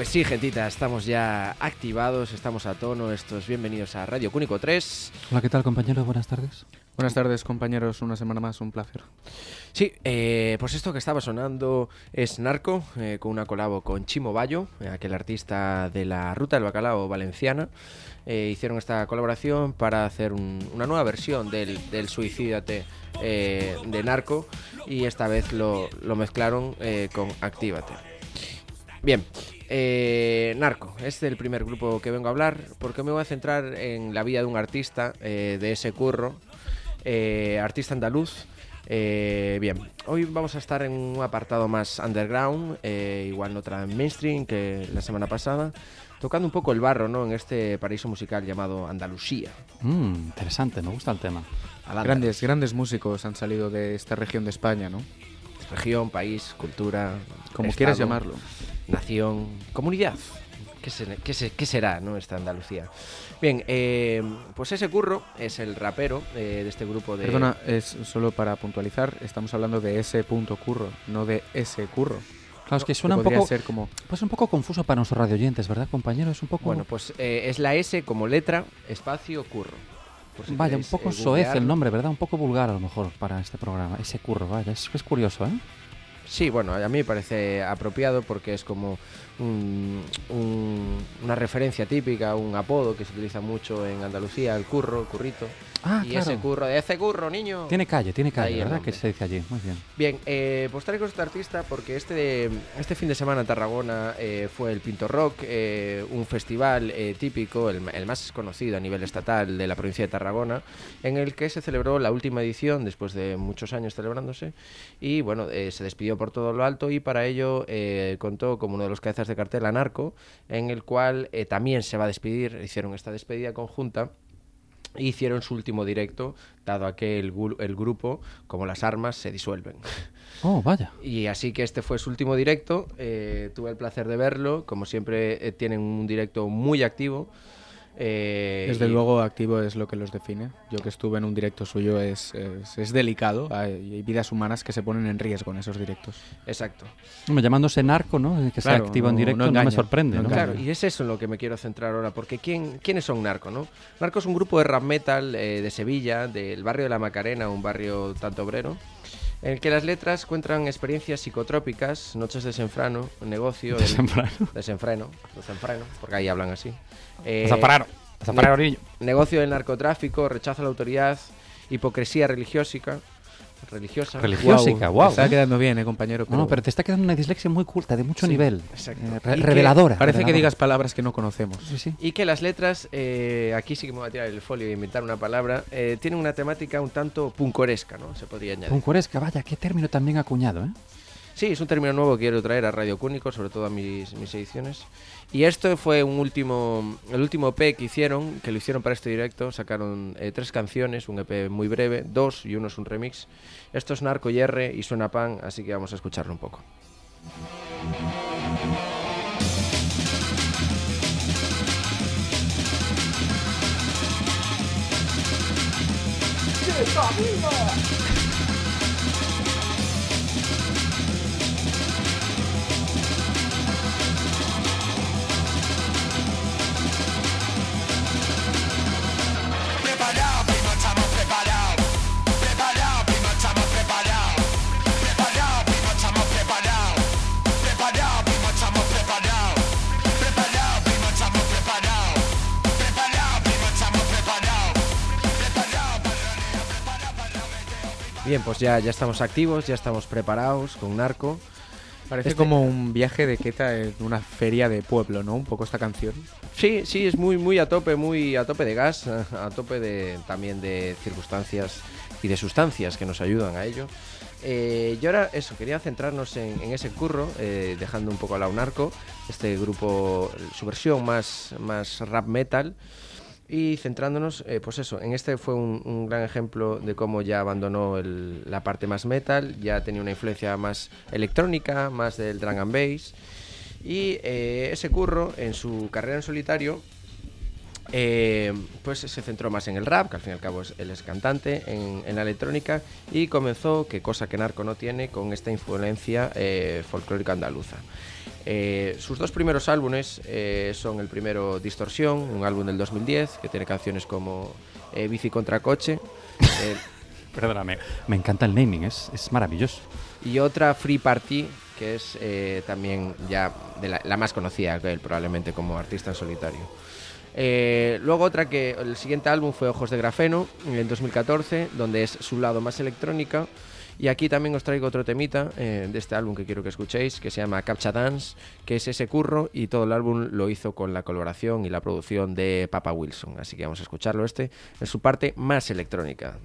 Pues sí, gentita, estamos ya activados, estamos a tono. Estos bienvenidos a Radio Cúnico 3. Hola, ¿qué tal, compañero? Buenas tardes. Buenas tardes, compañeros. Una semana más, un placer. Sí, eh, pues esto que estaba sonando es Narco, eh, con una colabo con Chimo Bayo, eh, aquel artista de la Ruta del Bacalao valenciana. Eh, hicieron esta colaboración para hacer un- una nueva versión del, del Suicídate eh, de Narco y esta vez lo, lo mezclaron eh, con Actívate. Bien, eh, Narco, este es el primer grupo que vengo a hablar porque me voy a centrar en la vida de un artista eh, de ese curro, eh, artista andaluz. Eh, bien, hoy vamos a estar en un apartado más underground, eh, igual no tan mainstream que la semana pasada, tocando un poco el barro ¿no? en este paraíso musical llamado Andalucía. Mm, interesante, me gusta el tema. Grandes, grandes músicos han salido de esta región de España, ¿no? Región, país, cultura. Como estado, quieras llamarlo. Nación, comunidad. ¿Qué, se- qué se- qué será no esta Andalucía? Bien, eh, pues ese curro es el rapero eh, de este grupo de. Perdona, es solo para puntualizar, estamos hablando de ese punto curro, no de ese curro. Claro, es que suena un podría poco, ser como pues un poco confuso para nuestros radioyentes, ¿verdad, compañero? Es un poco... Bueno, pues eh, es la S como letra, espacio, curro. Si Vaya, un poco eh, soez el nombre, ¿verdad? Un poco vulgar a lo mejor para este programa. Ese curro, vaya, es, es curioso, ¿eh? Sí, bueno, a mí me parece apropiado porque es como un- un- una referencia típica, un apodo que se utiliza mucho en Andalucía, el curro, currito. Ah, y claro. ese curro, de ese curro, niño. Tiene calle, tiene Ahí calle, el ¿verdad? Que se dice allí. Muy bien. Bien, eh, pues traigo este artista porque este, este fin de semana en Tarragona eh, fue el Pinto Rock, eh, un festival eh, típico, el, el más conocido a nivel estatal de la provincia de Tarragona, en el que se celebró la última edición después de muchos años celebrándose y bueno, se despidió por todo lo alto y para ello contó como uno de los cabezas de cartel a Narco, en el cual también se va a despedir, hicieron esta despedida conjunta hicieron su último directo, dado a que el, el grupo, como las armas, se disuelven. Oh, vaya. Y así que este fue su último directo. eh, tuve el placer de verlo. Como siempre, eh, tienen un directo muy activo. Eh, Desde y- luego, activo es lo que los define. Yo que estuve en un directo suyo es, es, es delicado. Hay, hay vidas humanas que se ponen en riesgo en esos directos. Exacto. Hombre, llamándose narco, ¿no? Que sea Claro, activo en directo no no, me sorprende, no ¿no? Claro, y es eso en lo que me quiero centrar ahora, porque ¿quién, ¿quiénes son Narco, no? Narco es un grupo de rap metal eh, de Sevilla, del barrio de la Macarena, un barrio tanto obrero, en el que las letras cuentan experiencias psicotrópicas, noches de desenfrano, negocio... Desenfrano. desenfreno, desenfreno, porque ahí hablan así. Eh, Desenfreno, niño. Negocio del narcotráfico, rechazo a la autoridad, hipocresía religiosa, religiosa. Religiósica, guau. Te está quedando bien, eh, compañero. No, no, pero te está quedando una dislexia muy culta, de mucho Sí, nivel. exacto. Eh, re- que- reveladora. Parece que reveladora. digas palabras que no conocemos. Sí, sí. Y que las letras, eh, aquí sí que me voy a tirar el folio e inventar una palabra, eh, tienen una temática un tanto puncoresca, ¿no? Se podría añadir. Puncoresca, vaya, qué término también acuñado, ¿eh? Sí, es un término nuevo que quiero traer a Radio Cúnico, sobre todo a mis, mis ediciones. Y esto fue un último, el último EP que hicieron, que lo hicieron para este directo. Sacaron eh, tres canciones, un EP muy breve, dos y uno es un remix. Esto es Narco y R y suena pan, así que vamos a escucharlo un poco. Bien, pues ya, ya estamos activos, ya estamos preparados con Narco. Parece Este- como un viaje de Keta en una feria de pueblo, ¿no? Un poco esta canción. Sí, sí, es muy, muy a tope, muy a tope de gas, a tope de también de circunstancias y de sustancias que nos ayudan a ello. Eh, y ahora eso, quería centrarnos en, en ese curro, eh, dejando un poco a la Narco, este grupo, su versión más, más rap metal, y centrándonos, eh, pues eso, en este fue un, gran ejemplo de cómo ya abandonó la parte más metal, ya tenía una influencia más electrónica, más del drum and bass, y eh, ese curro en su carrera en solitario eh, pues se centró más en el rap, que al fin y al cabo es, él es cantante, en, en la electrónica, y comenzó, que cosa que Narco no tiene, con esta influencia folclórica andaluza. Eh, sus dos primeros álbumes eh, son el primero Distorsión, un álbum del 2010, que tiene canciones como eh, Bici contra Coche, Perdóname, me encanta el naming, es, es maravilloso. y otra Free Party, que es también ya de la, la más conocida que él, probablemente como artista en solitario. Luego otra que el siguiente álbum fue Ojos de Grafeno en el 2014, donde es su lado más electrónica. Y aquí también os traigo otro temita eh, de este álbum que quiero que escuchéis, que se llama Captcha Dance, que es ese curro y todo el álbum lo hizo con la colaboración y la producción de Papa Wilson. Así que vamos a escucharlo este en su parte más electrónica.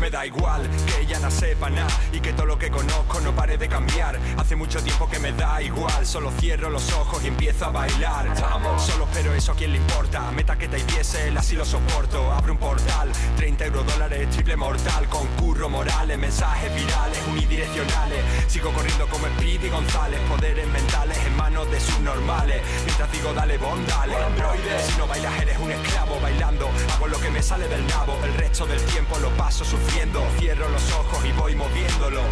Me da igual que ella no sepa nada y que todo lo que conozco no pare de cambiar. Hace mucho tiempo que me da igual, solo cierro los ojos y empiezo a bailar. Solo espero eso a quien le importa. Meta que te diésel, así lo soporto. Abre un portal, 30 euros dólares, triple mortal. Con morales, mensajes virales, unidireccionales. Sigo corriendo como Speedy González, poderes mentales en manos de subnormales. Mientras digo dale bon, dale androide. Si no bailas eres un esclavo bailando. Hago lo que me sale del nabo, el resto del tiempo lo paso sufriendo. Cierro los ojos y voy moviéndolo.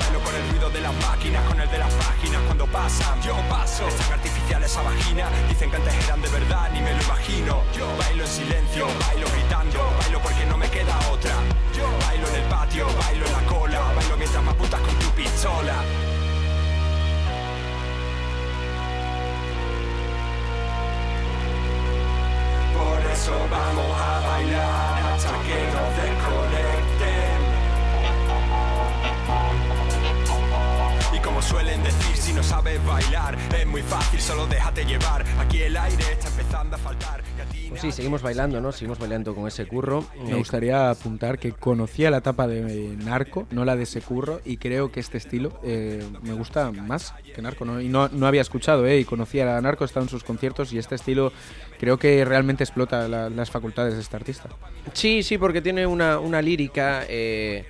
Bailo con el ruido de las máquinas, con el de las páginas cuando pasan. Yo paso. Están artificiales esa vagina. Dicen que antes eran de verdad, ni me lo imagino. Yo bailo en silencio, bailo gritando, bailo porque no me queda otra. Bailo en el patio, bailo en la cola, bailo mientras me apuntas con tu pistola. Por eso vamos a bailar hasta que nos desconecten. Como suelen decir si no sabes bailar. Es muy fácil, solo déjate llevar. Aquí el aire está empezando a faltar. y a ti Pues sí, seguimos bailando, ¿no? Seguimos bailando con ese curro. Me Eh, gustaría apuntar que conocía la etapa de Narco, no la de ese curro, y creo que este estilo eh, me gusta más que Narco. ¿no? Y no, no había escuchado, ¿eh? Y conocía a Narco, estaba en sus conciertos, y este estilo creo que realmente explota la- las facultades de este artista. Sí, sí, porque tiene una, una lírica eh,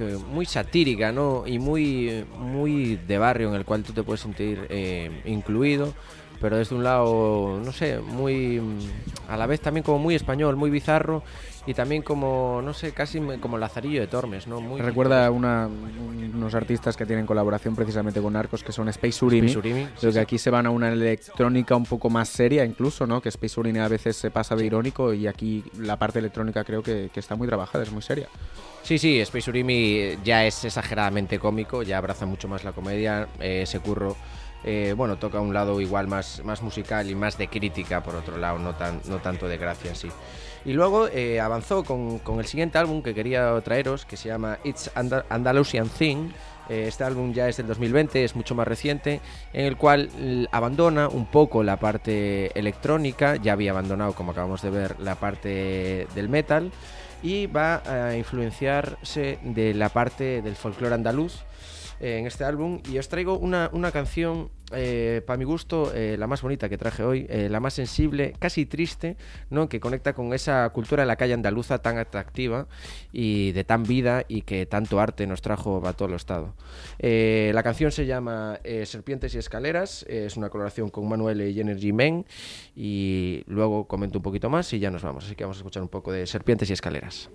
que muy satírica, ¿no? Y muy, muy de barrio en el cual tú te puedes sentir eh, incluido, pero desde un lado, no sé, muy a la vez también como muy español, muy bizarro y también como, no sé, casi como Lazarillo de Tormes, ¿no? Muy recuerda una- unos artistas que tienen colaboración precisamente con Narcos, que son Space Urimi. Space Urimi, sí, Creo que sí. aquí se van a una electrónica un poco más seria incluso, ¿no? Que Space Urimi a veces se pasa de irónico y aquí la parte electrónica creo que, que está muy trabajada, es muy seria. Sí, sí, Space Urimi ya es exageradamente cómico, ya abraza mucho más la comedia, eh, ese curro, eh, bueno, toca un lado igual más, más musical y más de crítica, por otro lado, no, tan, no tanto de gracia, sí. Y luego eh, avanzó con, con el siguiente álbum que quería traeros, que se llama It's Andal- Andalusian Thing. Eh, Este álbum ya es del 2020, es mucho más reciente, en el cual abandona un poco la parte electrónica, ya había abandonado, como acabamos de ver, la parte del metal, y va a influenciarse de la parte del folclore andaluz eh, en este álbum. Y os traigo una, una canción, para mi gusto, eh, la más bonita que traje hoy, eh, la más sensible, casi triste, ¿no? que conecta con esa cultura de la calle andaluza tan atractiva y de tan vida y que tanto arte nos trajo a todo el estado. Eh, la canción se llama eh, Serpientes y Escaleras, eh, es una colaboración con Manuel y Energy Men y luego comento un poquito más y ya nos vamos. Así que vamos a escuchar un poco de Serpientes y Escaleras.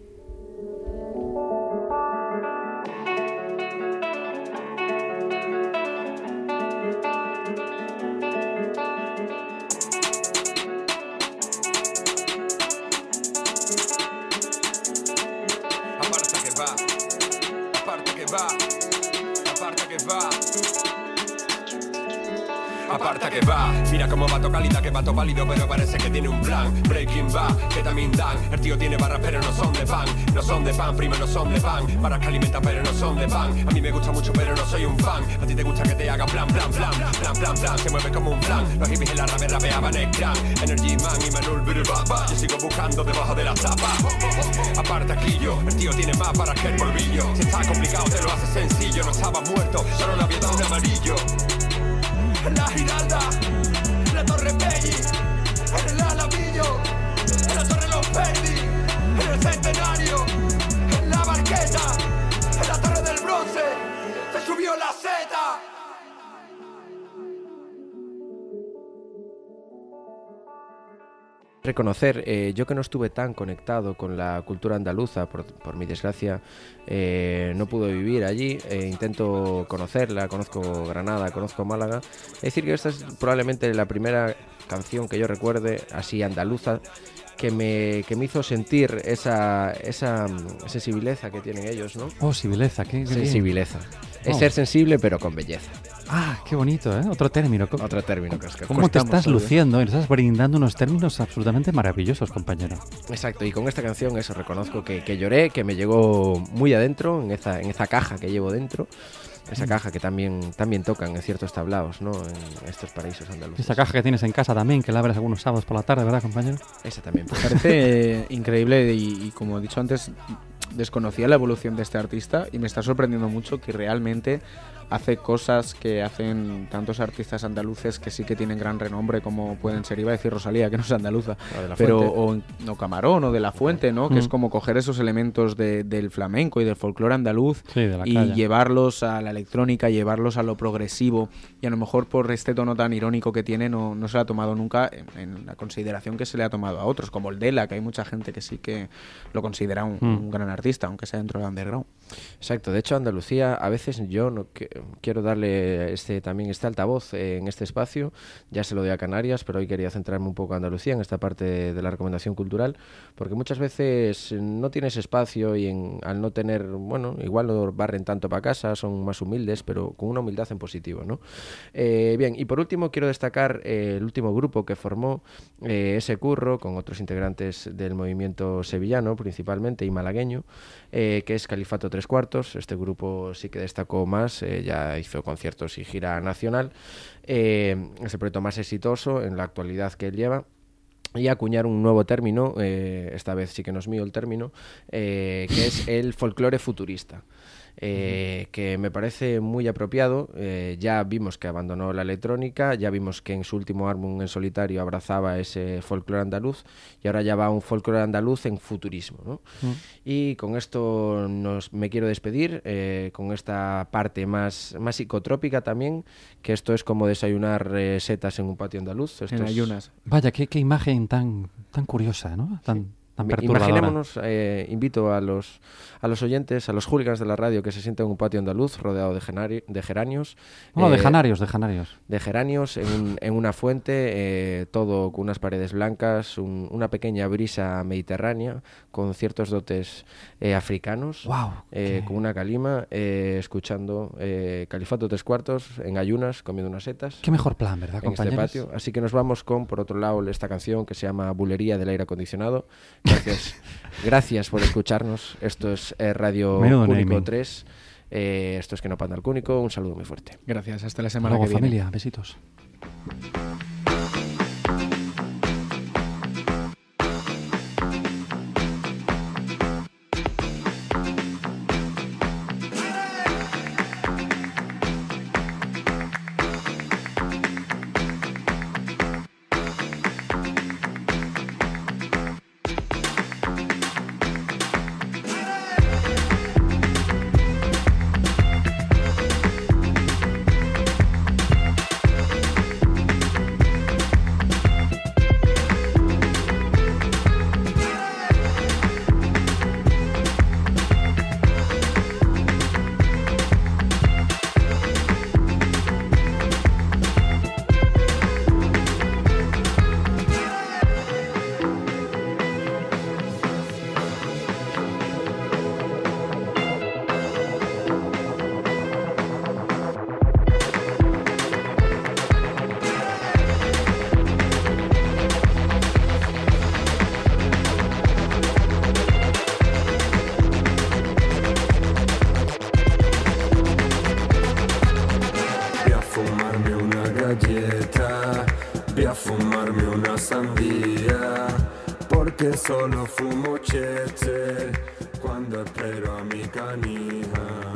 Mira cómo va calita que vato válido pero parece que tiene un plan. Breaking va, que también dan. El tío tiene barras pero no son de pan. No son de pan, primo no son de pan. Barras que alimentan pero no son de pan. A mí me gusta mucho pero no soy un fan. A ti te gusta que te haga plan, plan, plan Plan, plan, plan, se mueve como un plan. Los hippies en la rave rapeaban el clan. Energy Man y Manuel Birubaba Yo sigo buscando debajo de la tapa. Aparta aquí yo, el tío tiene más para que el polvillo Si está complicado te lo hace sencillo. No estaba muerto, solo le había dado un amarillo. La Giralda, Torre Pelli, en el Alamillo, en la Torre Los Perdi, en el Centenario, en la Barqueta, en la Torre del Bronce, se subió la Z. reconocer, eh, yo que no estuve tan conectado con la cultura andaluza, por, por mi desgracia, eh, no pude vivir allí, eh, intento conocerla, conozco Granada, conozco Málaga, es decir que esta es probablemente la primera canción que yo recuerde, así andaluza, que me, que me hizo sentir esa, esa mm, sensibileza que tienen ellos, ¿no? Oh, sibileza, qué, qué. Es Oh. ser sensible pero con belleza. Ah, qué bonito, ¿eh? Otro término. Otro término que es que ¿Cómo te estás ¿eh? luciendo? Y nos estás brindando unos términos absolutamente maravillosos, compañero. Exacto, y con esta canción eso reconozco que, que lloré, que me llegó muy adentro, en esa, en esa caja que llevo dentro, esa Mm. caja que también, también tocan en ciertos tablaos, ¿no? En estos paraísos andaluces. Esa caja que tienes en casa también, que la abres algunos sábados por la tarde, ¿verdad, compañero? Esa también. Me parece eh, increíble y, y como he dicho antes, desconocía la evolución de este artista y me está sorprendiendo mucho que realmente hace cosas que hacen tantos artistas andaluces que sí que tienen gran renombre como pueden ser, iba a decir Rosalía, que no es andaluza, O de La pero o, o Camarón o de La Fuente, ¿no? Que es Mm. como coger esos elementos de- del flamenco y del folclore andaluz Sí, de la y calle. llevarlos a la electrónica, llevarlos a lo progresivo y a lo mejor por este tono tan irónico que tiene no, no se le ha tomado nunca en, en la consideración que se le ha tomado a otros, como el Dela, que hay mucha gente que sí que lo considera un, Mm. un gran artista, aunque sea dentro del underground. Exacto, de hecho Andalucía a veces yo no que- quiero darle este también este altavoz en este espacio, ya se lo doy a Canarias, pero hoy quería centrarme un poco en Andalucía en esta parte de la recomendación cultural, porque muchas veces no tienes espacio y en- al no tener, bueno, igual no barren tanto para casa, son más humildes, pero con una humildad en positivo, ¿no? Eh, bien, y por último quiero destacar eh, el último grupo que formó eh, ese curro con otros integrantes del movimiento sevillano principalmente y malagueño, que es Califato Tres Cuartos. Este grupo sí que destacó más, ya hizo conciertos y gira nacional. Eh, es el proyecto más exitoso en la actualidad que él lleva y acuñar un nuevo término, eh, esta vez sí que no es mío el término, eh, que es el folclore futurista. Eh, que me parece muy apropiado. Eh, ya vimos que abandonó la electrónica, ya vimos que en su último álbum en solitario abrazaba ese folclore andaluz y ahora ya va un folclore andaluz en futurismo. ¿no? Mm. Y con esto nos, me quiero despedir, eh, con esta parte más, más psicotrópica también, que esto es como desayunar eh, setas en un patio andaluz. Esto es- Vaya, qué, qué imagen tan, tan curiosa, ¿no? Tan, tan. Imaginémonos, eh, invito a los, a los oyentes, a los hooligans de la radio que se sienten en un patio andaluz rodeado de, genari- de geranios. No, de eh, janarios, de janarios. de geranios en, un- en una fuente, eh, todo con unas paredes blancas, un- una pequeña brisa mediterránea con ciertos dotes eh, africanos, eh, con una calima, eh, escuchando eh, Califato Tres Cuartos en ayunas, comiendo unas setas. Qué mejor plan, ¿verdad, en este patio. Así que nos vamos con, por otro lado, esta canción que se llama Bulería del aire acondicionado. Gracias, gracias por escucharnos. Esto es eh, Radio Menudo Cúnico naming. 3. Eh, esto es Que no panda el cúnico. Un saludo muy fuerte. Gracias, hasta la semana luego, que viene. familia, besitos. Solo fumo chete cuando espero a mi canija.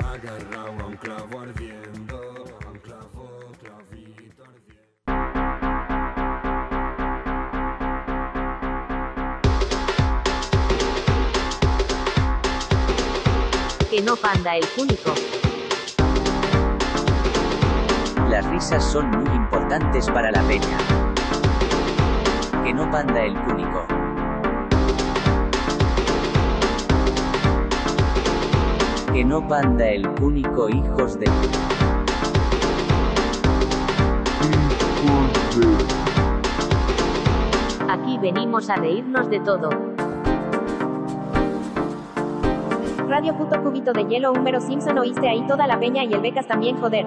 Agarrado a un clavo ardiendo, a un clavo, clavito ardiendo. Que no panda el cúnico. Las risas son muy importantes para la peña. Que no panda el cúnico. Que no panda el cúnico, hijos de... Aquí venimos a reírnos de todo. Radio puto cubito de hielo, Húmero Simpson, oíste ahí toda la peña y el becas también, joder.